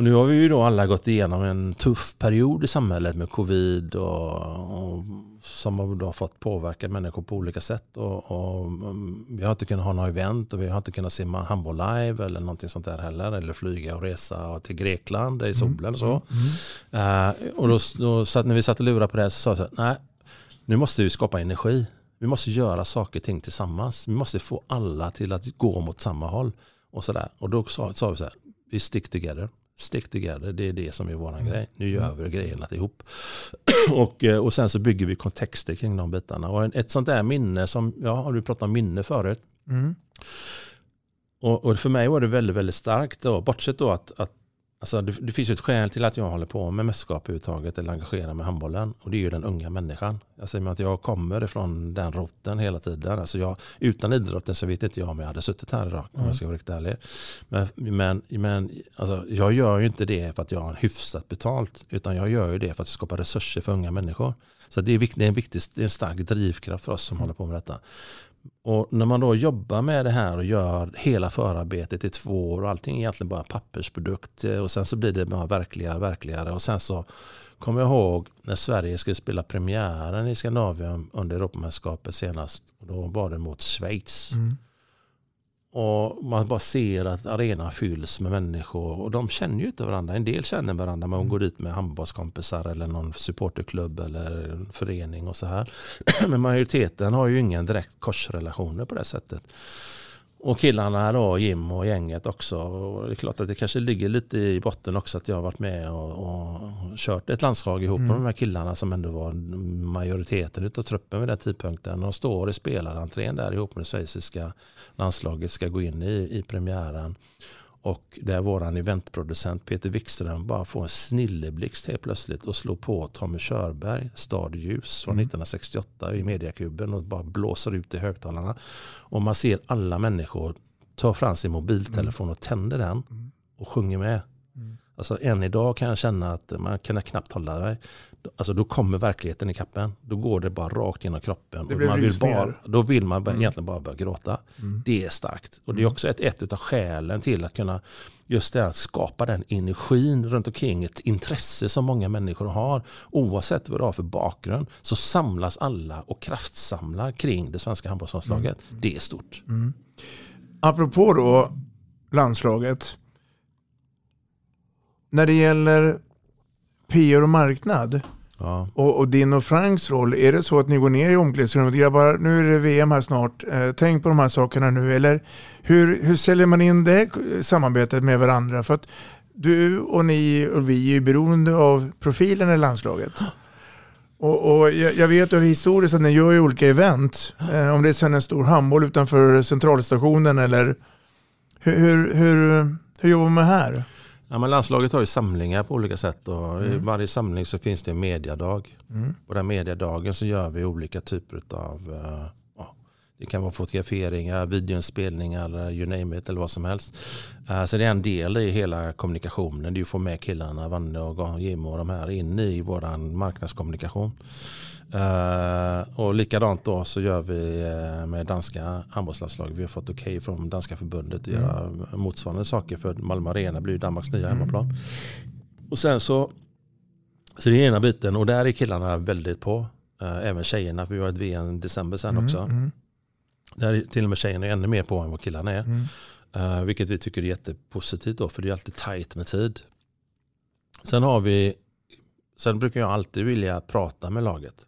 Och nu har vi ju då alla gått igenom en tuff period i samhället med covid och, och som har då fått påverka människor på olika sätt. Och, och, mm, vi har inte kunnat ha några event och vi har inte kunnat se handboll live eller någonting sånt där heller. Eller flyga och resa till Grekland i solen och så. Eh, och då, då, så när vi satt och lurade på det så sa vi så här, nej, nu måste vi skapa energi. Vi måste göra saker och ting tillsammans. Vi måste få alla till att gå mot samma håll. Och, så där. och då sa, sa vi så här, vi stick together. Stick together, det är det som är våran grej. Nu gör vi grejerna ihop. och, eh, och sen så bygger vi kontexter kring de bitarna. Och ett sånt där minne som, ja, har du pratat om minne förut?
Mm.
Och, och, för mig var det väldigt, väldigt starkt. Då. Bortsett då att, att Alltså det, det, finns ju ett skäl till att jag håller på med mästerskap överhuvudtaget eller engagerar mig i handbollen. Och det är ju den unga människan. Alltså att jag kommer ifrån den roten hela tiden. Alltså jag, utan idrotten så vet inte jag om jag hade suttit här idag om jag ska vara riktigt ärlig. Men, men, men alltså, jag gör ju inte det för att jag har hyfsat betalt. Utan jag gör ju det för att skapa resurser för unga människor. Så det är, viktigt, det är en, viktig, det är en stark drivkraft för oss som mm. håller på med detta. Och när man då jobbar med det här och gör hela förarbetet i två år och allting är egentligen bara pappersprodukt och sen så blir det bara verkligare och verkligare och sen så kommer jag ihåg när Sverige skulle spela premiären i Skandinavien under Europamästerskapet senast och då var det mot Schweiz. Mm. Och man bara ser att arenan fylls med människor och de känner ju inte varandra. En del känner varandra men de går dit med handbollskompisar eller någon supporterklubb eller en förening och så här. Men majoriteten har ju ingen direkt korsrelationer på det sättet. Och killarna då, Jim och gänget också. Och det är klart att det kanske ligger lite i botten också att jag har varit med och, och kört ett landslag ihop mm. med de här killarna som ändå var majoriteten av truppen vid den tidpunkten. De står i spelarentrén där ihop med det schweiziska landslaget ska gå in i, i premiären. Och där våran eventproducent Peter Wikström bara får en snilleblixt helt plötsligt och slår på Tommy Körberg, Stad ljus från mm. 1968 i mediakuben och bara blåser ut i högtalarna. Och man ser alla människor ta fram sin mobiltelefon och tänder den mm. och sjunger med. Mm. Alltså än idag kan jag känna att man kan knappt hålla mig. Alltså då kommer verkligheten i kappen. Då går det bara rakt genom kroppen.
Det och man
vill bara, då vill man mm. egentligen bara börja gråta. Mm. Det är starkt. Och det är mm. också ett, ett av skälen till att kunna just det att skapa den energin runt omkring ett intresse som många människor har. Oavsett vad du har för bakgrund så samlas alla och kraftsamlar kring det svenska handbollslandslaget. Mm. Det är stort. Mm.
Apropå då landslaget. När det gäller PR och marknad. Ja. Och, och, din och Franks roll, är det så att ni går ner i omklädningsrummet, grabbar nu är det VM här snart, eh, tänk på de här sakerna nu. Eller hur, hur säljer man in det samarbetet med varandra? För att du och ni och vi är beroende av profilen i landslaget. Och, och jag, jag, vet ju historiskt att ni gör ju olika event. Eh, om det är sen en stor handboll utanför centralstationen eller hur, hur, hur, hur jobbar man här?
Ja, men landslaget har ju samlingar på olika sätt. Och mm. I varje samling så finns det en mediadag. Mm. På den mediadagen så gör vi olika typer av uh, det kan vara fotograferingar, videoinspelningar, you name it eller vad som helst. Uh, så det är en del i hela kommunikationen. Det är att få med killarna, Vanne och Jim och de här in i vår marknadskommunikation. Uh, och likadant då så gör vi uh, med danska handbollslandslaget. Vi har fått okej okay från danska förbundet att mm. göra motsvarande saker för Malmö Arena blir Danmarks nya mm. hemmaplan. Och sen så, så det är ena biten och där är killarna väldigt på. Uh, även tjejerna, för vi har ett VM i december sen mm. också. Mm. Där är till och med tjejerna är ännu mer på än vad killarna är. Mm. vilket vi tycker är jättepositivt då, för det är alltid tajt med tid. Sen har vi Sen brukar jag alltid vilja prata med laget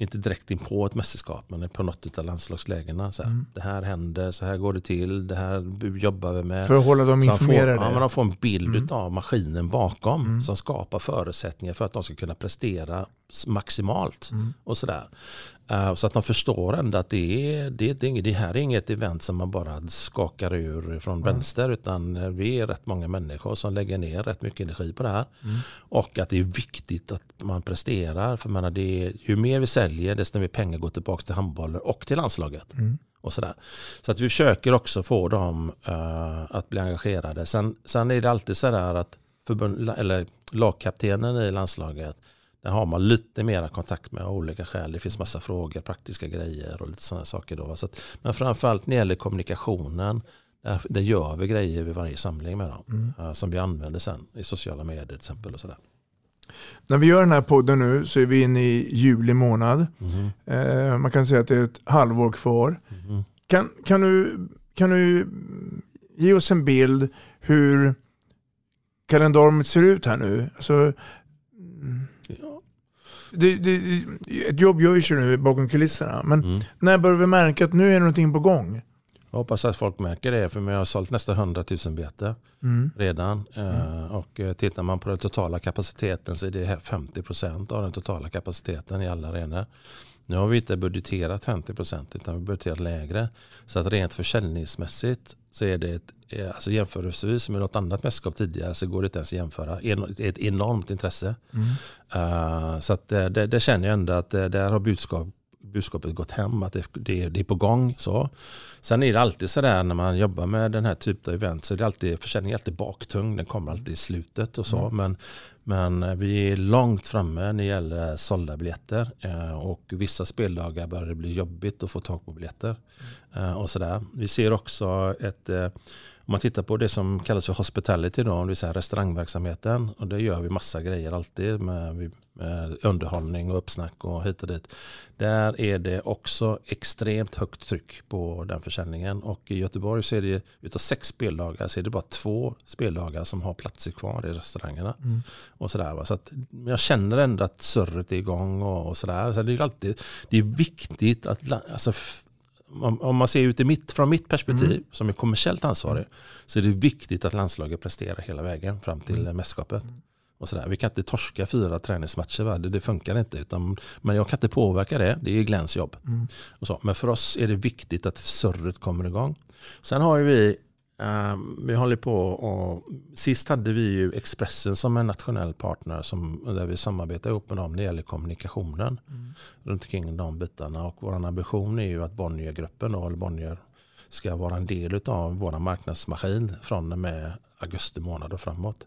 inte direkt in på ett mästerskap men på något av landslagslägena. Så här, mm. Det här händer, så här går det till, det här jobbar vi med.
För att hålla dem informerade?
Får, ja, man får en bild mm. av maskinen bakom mm. som skapar förutsättningar för att de ska kunna prestera maximalt. Mm. och sådär. Uh, så att de förstår ändå att det, är, det, är, det här är inget event som man bara skakar ur från vänster utan vi är rätt många människor som lägger ner rätt mycket energi på det här. Mm. Och att det är viktigt att man presterar. För menar, det är, ju mer vi säljer desto mer pengar går tillbaka till handbollen och till landslaget. Mm. Och sådär. Så att vi försöker också få dem uh, att bli engagerade. Sen, sen är det alltid så att förbund, eller lagkaptenen i landslaget där har man lite mera kontakt med av olika skäl. Det finns massa frågor, praktiska grejer och lite sådana saker. Då. Så att, men framförallt när det gäller kommunikationen, där, där gör vi grejer vid varje samling med dem. Mm. Uh, som vi använder sen i sociala medier till exempel. Och sådär.
När vi gör den här podden nu så är vi inne i juli månad. Mm. Uh, man kan säga att det är ett halvår kvar. Mm. Kan, kan, du, kan du ge oss en bild hur kalendariet ser ut här nu? Alltså, det, det, ett jobb görs ju nu bakom kulisserna. Men mm. när börjar vi märka att nu är någonting på gång?
Jag hoppas att folk märker det för vi har sålt nästan 100 000 biljetter
Mm.
redan. Eh, Och eh, tittar man på den totala kapaciteten så är det här 50 procent av den totala kapaciteten i alla arenor. Nu har vi inte budgeterat 50 procent utan vi har budgeterat lägre. Så att rent försäljningsmässigt så är det ett, eh, alltså jämförelsevis med något annat mästerskap tidigare så går det inte ens att jämföra. Det är ett enormt intresse.
Mm.
Eh, så att det, det, känner jag ändå att där har budskap, budskapet gått hem, att det, det, det är på gång. Så. Sen är det alltid sådär när man jobbar med den här typen av event så är det alltid, försäljningen är alltid baktung, den kommer alltid i slutet och så.
Mm.
Men, men vi är långt framme när det gäller sålda biljetter eh, och vissa speldagar börjar det bli jobbigt att få tag på biljetter. Eh, Och sådär. Vi ser också ett eh, om man tittar på det som kallas för hospitality, då, det vill säga restaurangverksamheten. Och det gör vi massa grejer alltid med, med underhållning och uppsnack och hit och dit. Där är det också extremt högt tryck på den försäljningen. Och i Göteborg så är det utav sex speldagar så är det bara två speldagar som har platser kvar i restaurangerna.
Mm.
Och sådär, va. Så att jag känner ändå att surret är igång och, och sådär. Så det är alltid det är viktigt att alltså, om, om man ser ut mitt, från mitt perspektiv
Mm.
som är kommersiellt ansvarig så är det viktigt att landslaget presterar hela vägen fram till
Mm.
mästerskapet. Och sådär. Vi kan inte torska fyra träningsmatcher, va? Det, det funkar inte. Utan, men jag kan inte påverka det, det är Glens jobb.
Mm.
Och så. Men för oss är det viktigt att surret kommer igång. Sen har vi, eh, vi håller på och sist hade vi ju Expressen som en nationell partner som, där vi samarbetar ihop med dem när det gäller kommunikationen
Mm.
runt omkring de bitarna. Och vår ambition är ju att Bonniergruppen, då, eller Bonnier, ska vara en del av vår marknadsmaskin från och med augusti månad och framåt.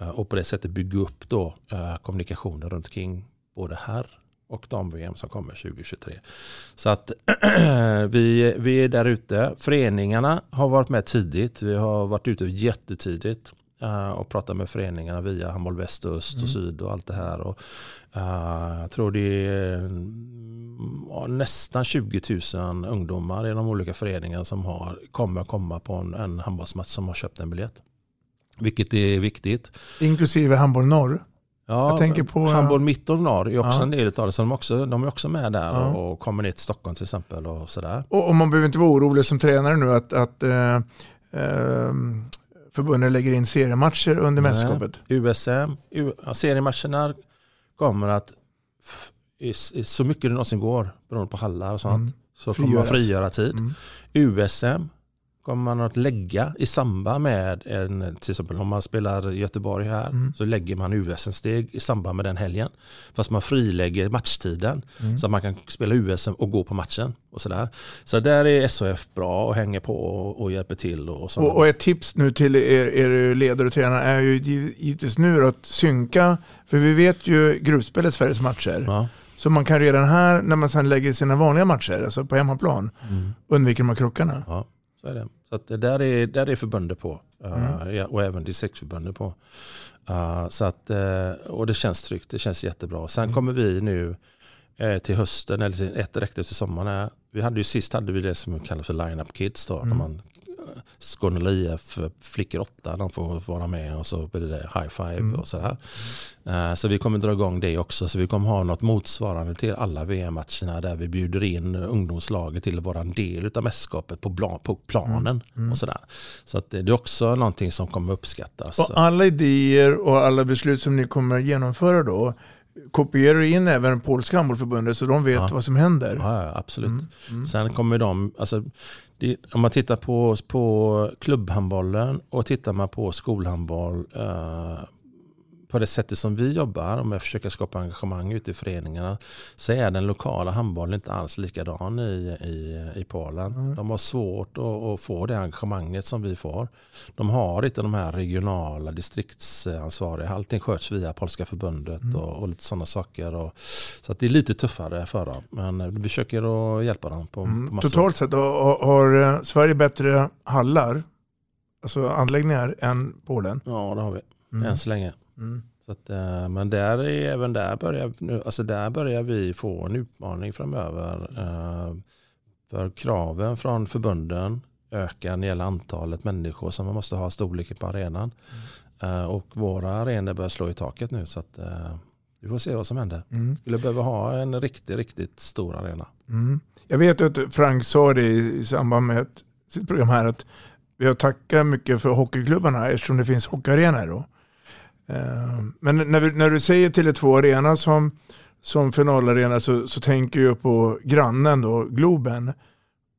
Eh, Och på det sättet bygga upp då, eh, kommunikationen runt omkring både här och dam-VM som kommer 2023. Så att vi, vi är där ute. Föreningarna har varit med tidigt. Vi har varit ute jättetidigt eh, och pratat med föreningarna via Handboll Väst och Öst
Mm.
och Syd och allt det här. Och, eh, jag tror det är mm, ja, nästan 20 000 ungdomar i de olika föreningarna som har, kommer komma på en, en handbollsmatch som har köpt en biljett. Vilket är viktigt.
Inklusive handboll norr.
Ja,
Jag tänker på-
Handboll mitt och norr är också
Ja.
en del av det. Så de, också, de är också med där
Ja.
och, kommer ner till Stockholm till exempel. Och sådär.
Och, och man behöver inte vara orolig som tränare nu att, att eh, eh, förbundet lägger in seriematcher under mästerskapet.
USM, U, ja, seriematcherna kommer att i, i, så mycket det någonsin går beroende på hallar och sånt.
Mm.
Så kommer man frigöra tid.
Mm.
USM kommer man att lägga i samband med, en, till exempel om man spelar Göteborg här,
Mm.
så lägger man USM-steg i samband med den helgen. Fast man frilägger matchtiden
Mm.
så att man kan spela USM och gå på matchen. Och sådär. Så där är SHF bra och hänger på och, och hjälper till. Och.
Och, och ett tips nu till er, er ledare och tränare är ju giv- givetvis nu att synka, för vi vet ju gruppspelet Sveriges matcher.
ja.
Så man kan redan här, när man sen lägger sina vanliga matcher, alltså på hemmaplan,
mm.
undvika de här krockarna.
Ja, så är det. Så att det där är, där är förbundet på. Uh,
Mm.
och även distriktsförbundet på. Uh, så att, uh, och det känns tryggt, det känns jättebra. Sen
Mm.
kommer vi nu eh, till hösten, eller ett direkt efter sommaren. Vi hade ju sist hade vi det som kallas för line-up kids. Då,
Mm.
man, Skåne IF, flickor åtta, de får vara med och så blir det high five
Mm.
och sådär. Eh, Så vi kommer dra igång det också. Så vi kommer ha något motsvarande till alla VM-matcherna där vi bjuder in ungdomslaget till att vara en del av mästerskapet på, plan, på planen.
Mm.
Och sådär. Så det det är också någonting som kommer uppskattas.
Och alla idéer och alla beslut som ni kommer att genomföra då, kopierar in även polska handbollförbundet så de vet
Ja.
vad som händer?
Ja, ja, absolut.
Mm, mm.
Sen kommer de, alltså, det, om man tittar på, på klubbhandbollen och tittar man på skolhandboll eh, på det sättet som vi jobbar, om jag försöker skapa engagemang ute i föreningarna, så är den lokala handbollen inte alls likadan i, i, i Polen.
Mm.
De har svårt att, att få det engagemanget som vi får. De har inte de här regionala distriktsansvariga. Allting sköts via Polska förbundet
Mm.
och, och lite sådana saker. Och, så att det är lite tuffare för dem. Men vi försöker att hjälpa dem på, på
Mm.
massor.
Totalt sett har, har eh, Sverige bättre hallar, alltså anläggningar, än Polen?
Ja, det har vi.
Mm.
Än så länge.
Mm.
Så att, eh, men där är, även där börjar, nu, alltså där börjar vi få en utmaning framöver. Eh, för kraven från förbunden ökar när det gäller antalet människor som man måste ha storleken på arenan. Eh, och våra arenor börjar slå i taket nu. Så att, vi får se vad som händer.
Mm.
Skulle behöva ha en riktigt, riktigt stor arena.
Mm. Jag vet att Frank sa det i samband med sitt program här att vi har tackat mycket för hockeyklubbarna eftersom det finns hockeyarenor då. Eh, men när, vi, när du säger Tele2 Arena som, som finalarena så, så tänker jag på grannen då, Globen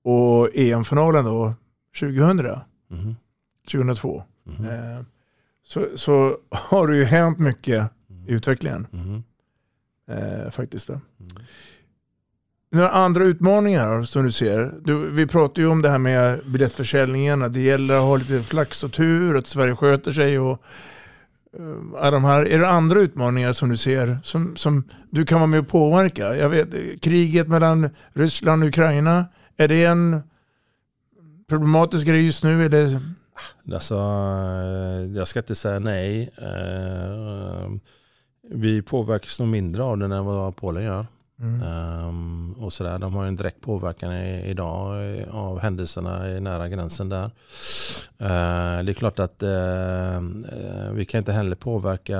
och EM-finalen då 2000,
Mhm.
2002.
Mhm.
Eh, så, så har det ju hänt mycket i utvecklingen
Mhm.
eh, faktiskt. Då. Några andra utmaningar som du ser? Du, vi pratar ju om det här med biljettförsäljningen, att det gäller att ha lite flax och tur, att Sverige sköter sig och Eh, är, de här, är det andra utmaningar som du ser som, som du kan vara med och påverka? Jag vet, kriget mellan Ryssland och Ukraina, är det en problematisk grej just nu? Är det,
Alltså, eh, jag ska inte säga nej. Eh, vi påverkas nog mindre av det än vad Polen gör
mm.
Ehm, och sådär. De har ju en direkt påverkan i, idag eh, av händelserna i nära gränsen där. Eh, det är klart att eh, vi kan inte heller påverka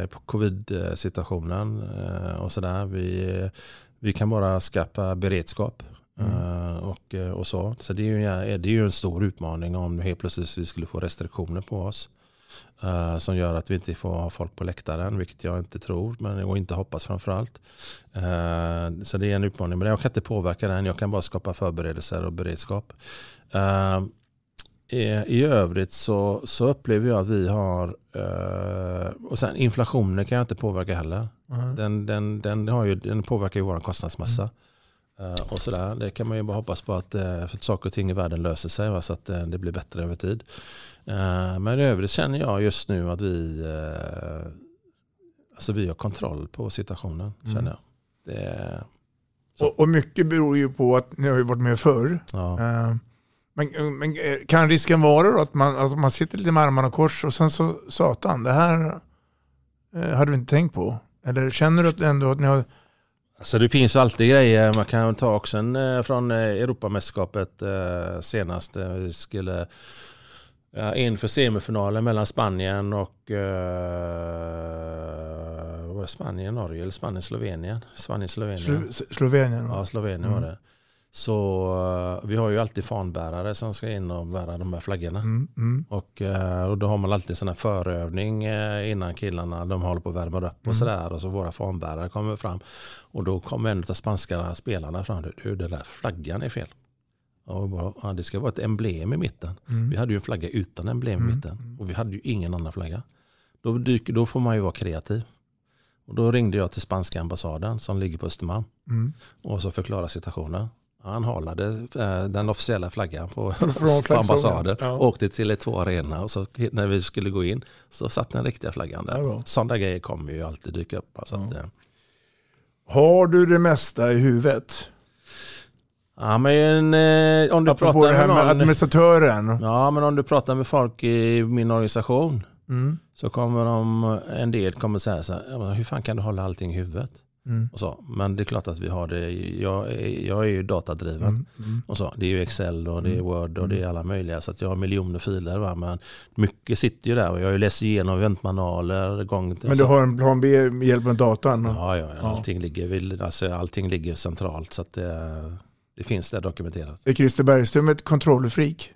eh, covid-situationen eh, och sådär. Vi, vi kan bara skapa beredskap. eh, Och, och så. Så det är, ju, det är ju en stor utmaning om helt plötsligt vi skulle få restriktioner på oss. Eh, som gör att vi inte får ha folk på läktaren, vilket jag inte tror men, och inte hoppas framförallt. Uh, så det är en utmaning. Men jag kan inte påverka den, jag kan bara skapa förberedelser och beredskap. Eh, i, I övrigt så, så upplever jag att vi har, och sen inflationen kan jag inte påverka heller.
Mhm.
Den, den, den, har ju, den påverkar ju vår kostnadsmassa. Eh, och sådär. Det kan man ju bara hoppas på att, uh, för att saker och ting i världen löser sig va, så att eh, det blir bättre över tid. Eh, men i övrigt känner jag just nu att vi, alltså vi har kontroll på situationen.
Mm.
Känner jag. Det,
och, och mycket beror ju på att ni har ju varit med förr.
ja.
Eh, Men, men eh, kan risken vara då att man, att man sitter lite med armarna i kors och sen så satan, det här eh, hade vi inte tänkt på? Eller känner du att ändå att ni har...
Alltså det finns alltid grejer. Man kan ta också en eh, från eh, Europamästerskapet eh, senast. Vi skulle inför semifinalen mellan Spanien och var det Spanien, Norge eller Spanien, Slovenien? Spanien, Slovenien.
Slo- Slovenien?
Ja, Slovenien
Mm.
var det. Så eh, vi har ju alltid fanbärare som ska in och bära de här flaggorna.
Mm, mm.
Och, eh, och då har man alltid sån här förövning eh, innan killarna de håller på att värma upp och
Mm.
sådär. Och så våra fanbärare kommer fram. Och då kommer en av spanska spelarna fram. Du, den där flaggan är fel. Och bara, ja, det ska vara ett emblem i mitten.
Mm.
Vi hade ju en flagga utan emblem i
Mm.
mitten. Och vi hade ju ingen annan flagga. Då, dyker, då får man ju vara kreativ. Och då ringde jag till spanska ambassaden som ligger på Östermalm.
Mm.
Och så förklara situationen. Han halade eh, den officiella flaggan på, på ambassaden.
ja.
Åkte till ett två arena och så när vi skulle gå in så satt den riktiga flaggan
Ja,
där. Sådana grejer kommer ju alltid dyka upp. Så att,
Ja.
eh,
Har du det mesta i huvudet?
ja, men eh, om du
Apropå
pratar
det här
med någon,
administratören.
Ja, men om du pratar med folk i min organisation
Mm.
så kommer de, en del kommer säga så här, "Ja, men hur fan kan du hålla allting i huvudet?
Mm.
Och så. Men det är klart att vi har det, jag är, jag är ju datadriven.
Mm. Mm.
Och så. Det är ju Excel och det är
Mm.
Word och det är alla möjliga. Så att jag har miljoner filer. Va? Men mycket sitter ju där. Och jag har ju läst igenom eventmanualer. Gång till,
Men du har en plan B med hjälp av datan?
Ja, ja,
Ja.
allting, Ligger, alltså, allting ligger centralt. Så att det, det finns där dokumenterat.
Är Christer Bergström ett kontrollfreak?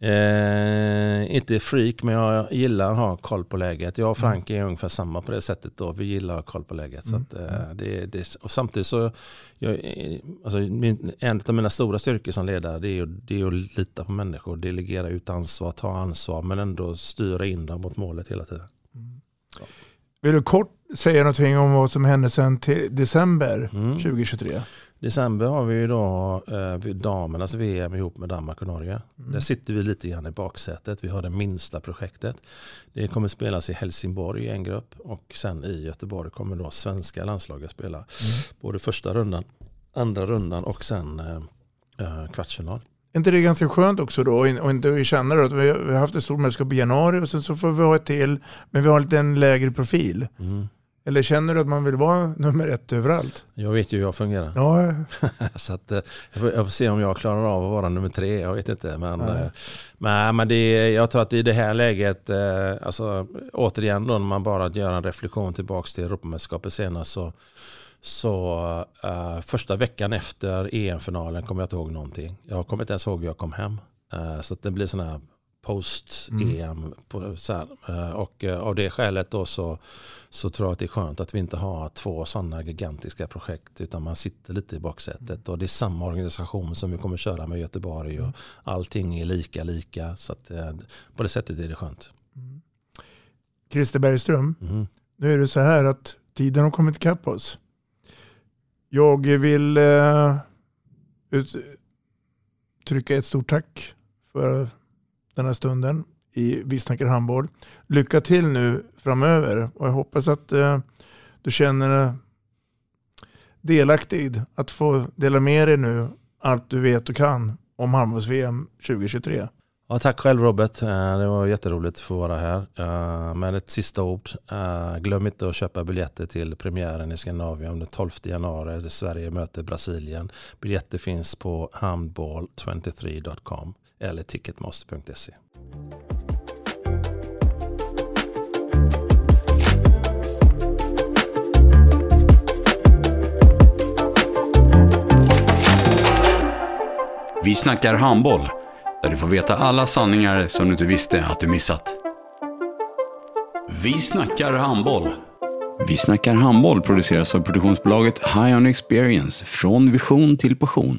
Eh, inte freak, men jag gillar att ha koll på läget. Jag och Frank är ungefär samma på det sättet. Då. Vi gillar att ha koll på läget. Så
Mm.
att, eh, det, det, och samtidigt så, jag, eh, alltså, min, en av mina stora styrkor som ledare det är, det är att lita på människor. Delegera ut ansvar, ta ansvar, men ändå styra in dem mot målet hela tiden.
Vill du kort säga någonting om vad som hände till december
Mm.
2023?
December har vi ju då eh, damernas VM ihop med Danmark och Norge.
Mm.
Där sitter vi lite grann i baksätet. Vi har det minsta projektet. Det kommer spelas i Helsingborg i en grupp och sen i Göteborg kommer då svenska landslaget spela. Både första rundan, andra rundan och sen eh, eh, kvartsfinal.
Är inte det ganska skönt också då och in- och inte känna att vi har vi har haft ett stort mästerskap i januari och sen så får vi ha ett till men vi har lite en lägre profil.
Mm.
Eller känner du att man vill vara nummer ett överallt?
Jag vet ju hur jag fungerar.
Ja,
Så att, eh, jag, får, jag får se om jag klarar av att vara nummer tre. Jag vet inte. Men,
Nej.
eh, men, men det, jag tror att i det här läget, eh, alltså, återigen då när man bara gör en reflektion tillbaka till Europamästerskapet senast så, Så uh, första veckan efter EM-finalen kommer jag inte ihåg någonting. Jag kommer inte ens ihåg hur jag kom hem. Uh, så det blir sån här post-EM. Mm. Och av det skälet då så, så tror jag att det är skönt att vi inte har två sådana gigantiska projekt utan man sitter lite i baksätet. Och det är samma organisation som vi kommer köra med Göteborg och mm. allting är lika lika. Så att, på det sättet är det skönt. Mm.
Christer Bergström, mm. nu är det så här att tiden har kommit ikapp oss. Jag vill eh, uttrycka ett stort tack för den här stunden i Visnacker handboll. Lycka till nu framöver och jag hoppas att eh, du känner dig delaktig att få dela med dig nu allt du vet och kan om handbolls-VM 2023.
Ja, tack själv Robert. Eh, det var jätteroligt att få vara här. Eh, men ett sista ord. Glöm inte att köpa biljetter till premiären i Skandinavien den 12 januari. Där Sverige möter Brasilien. Biljetter finns på handball23.com eller ticketmaster.se.
Vi snackar handboll där du får veta alla sanningar som du inte visste att du missat. Vi snackar handboll. Vi snackar handboll produceras av produktionsbolaget High On Experience, från vision till passion.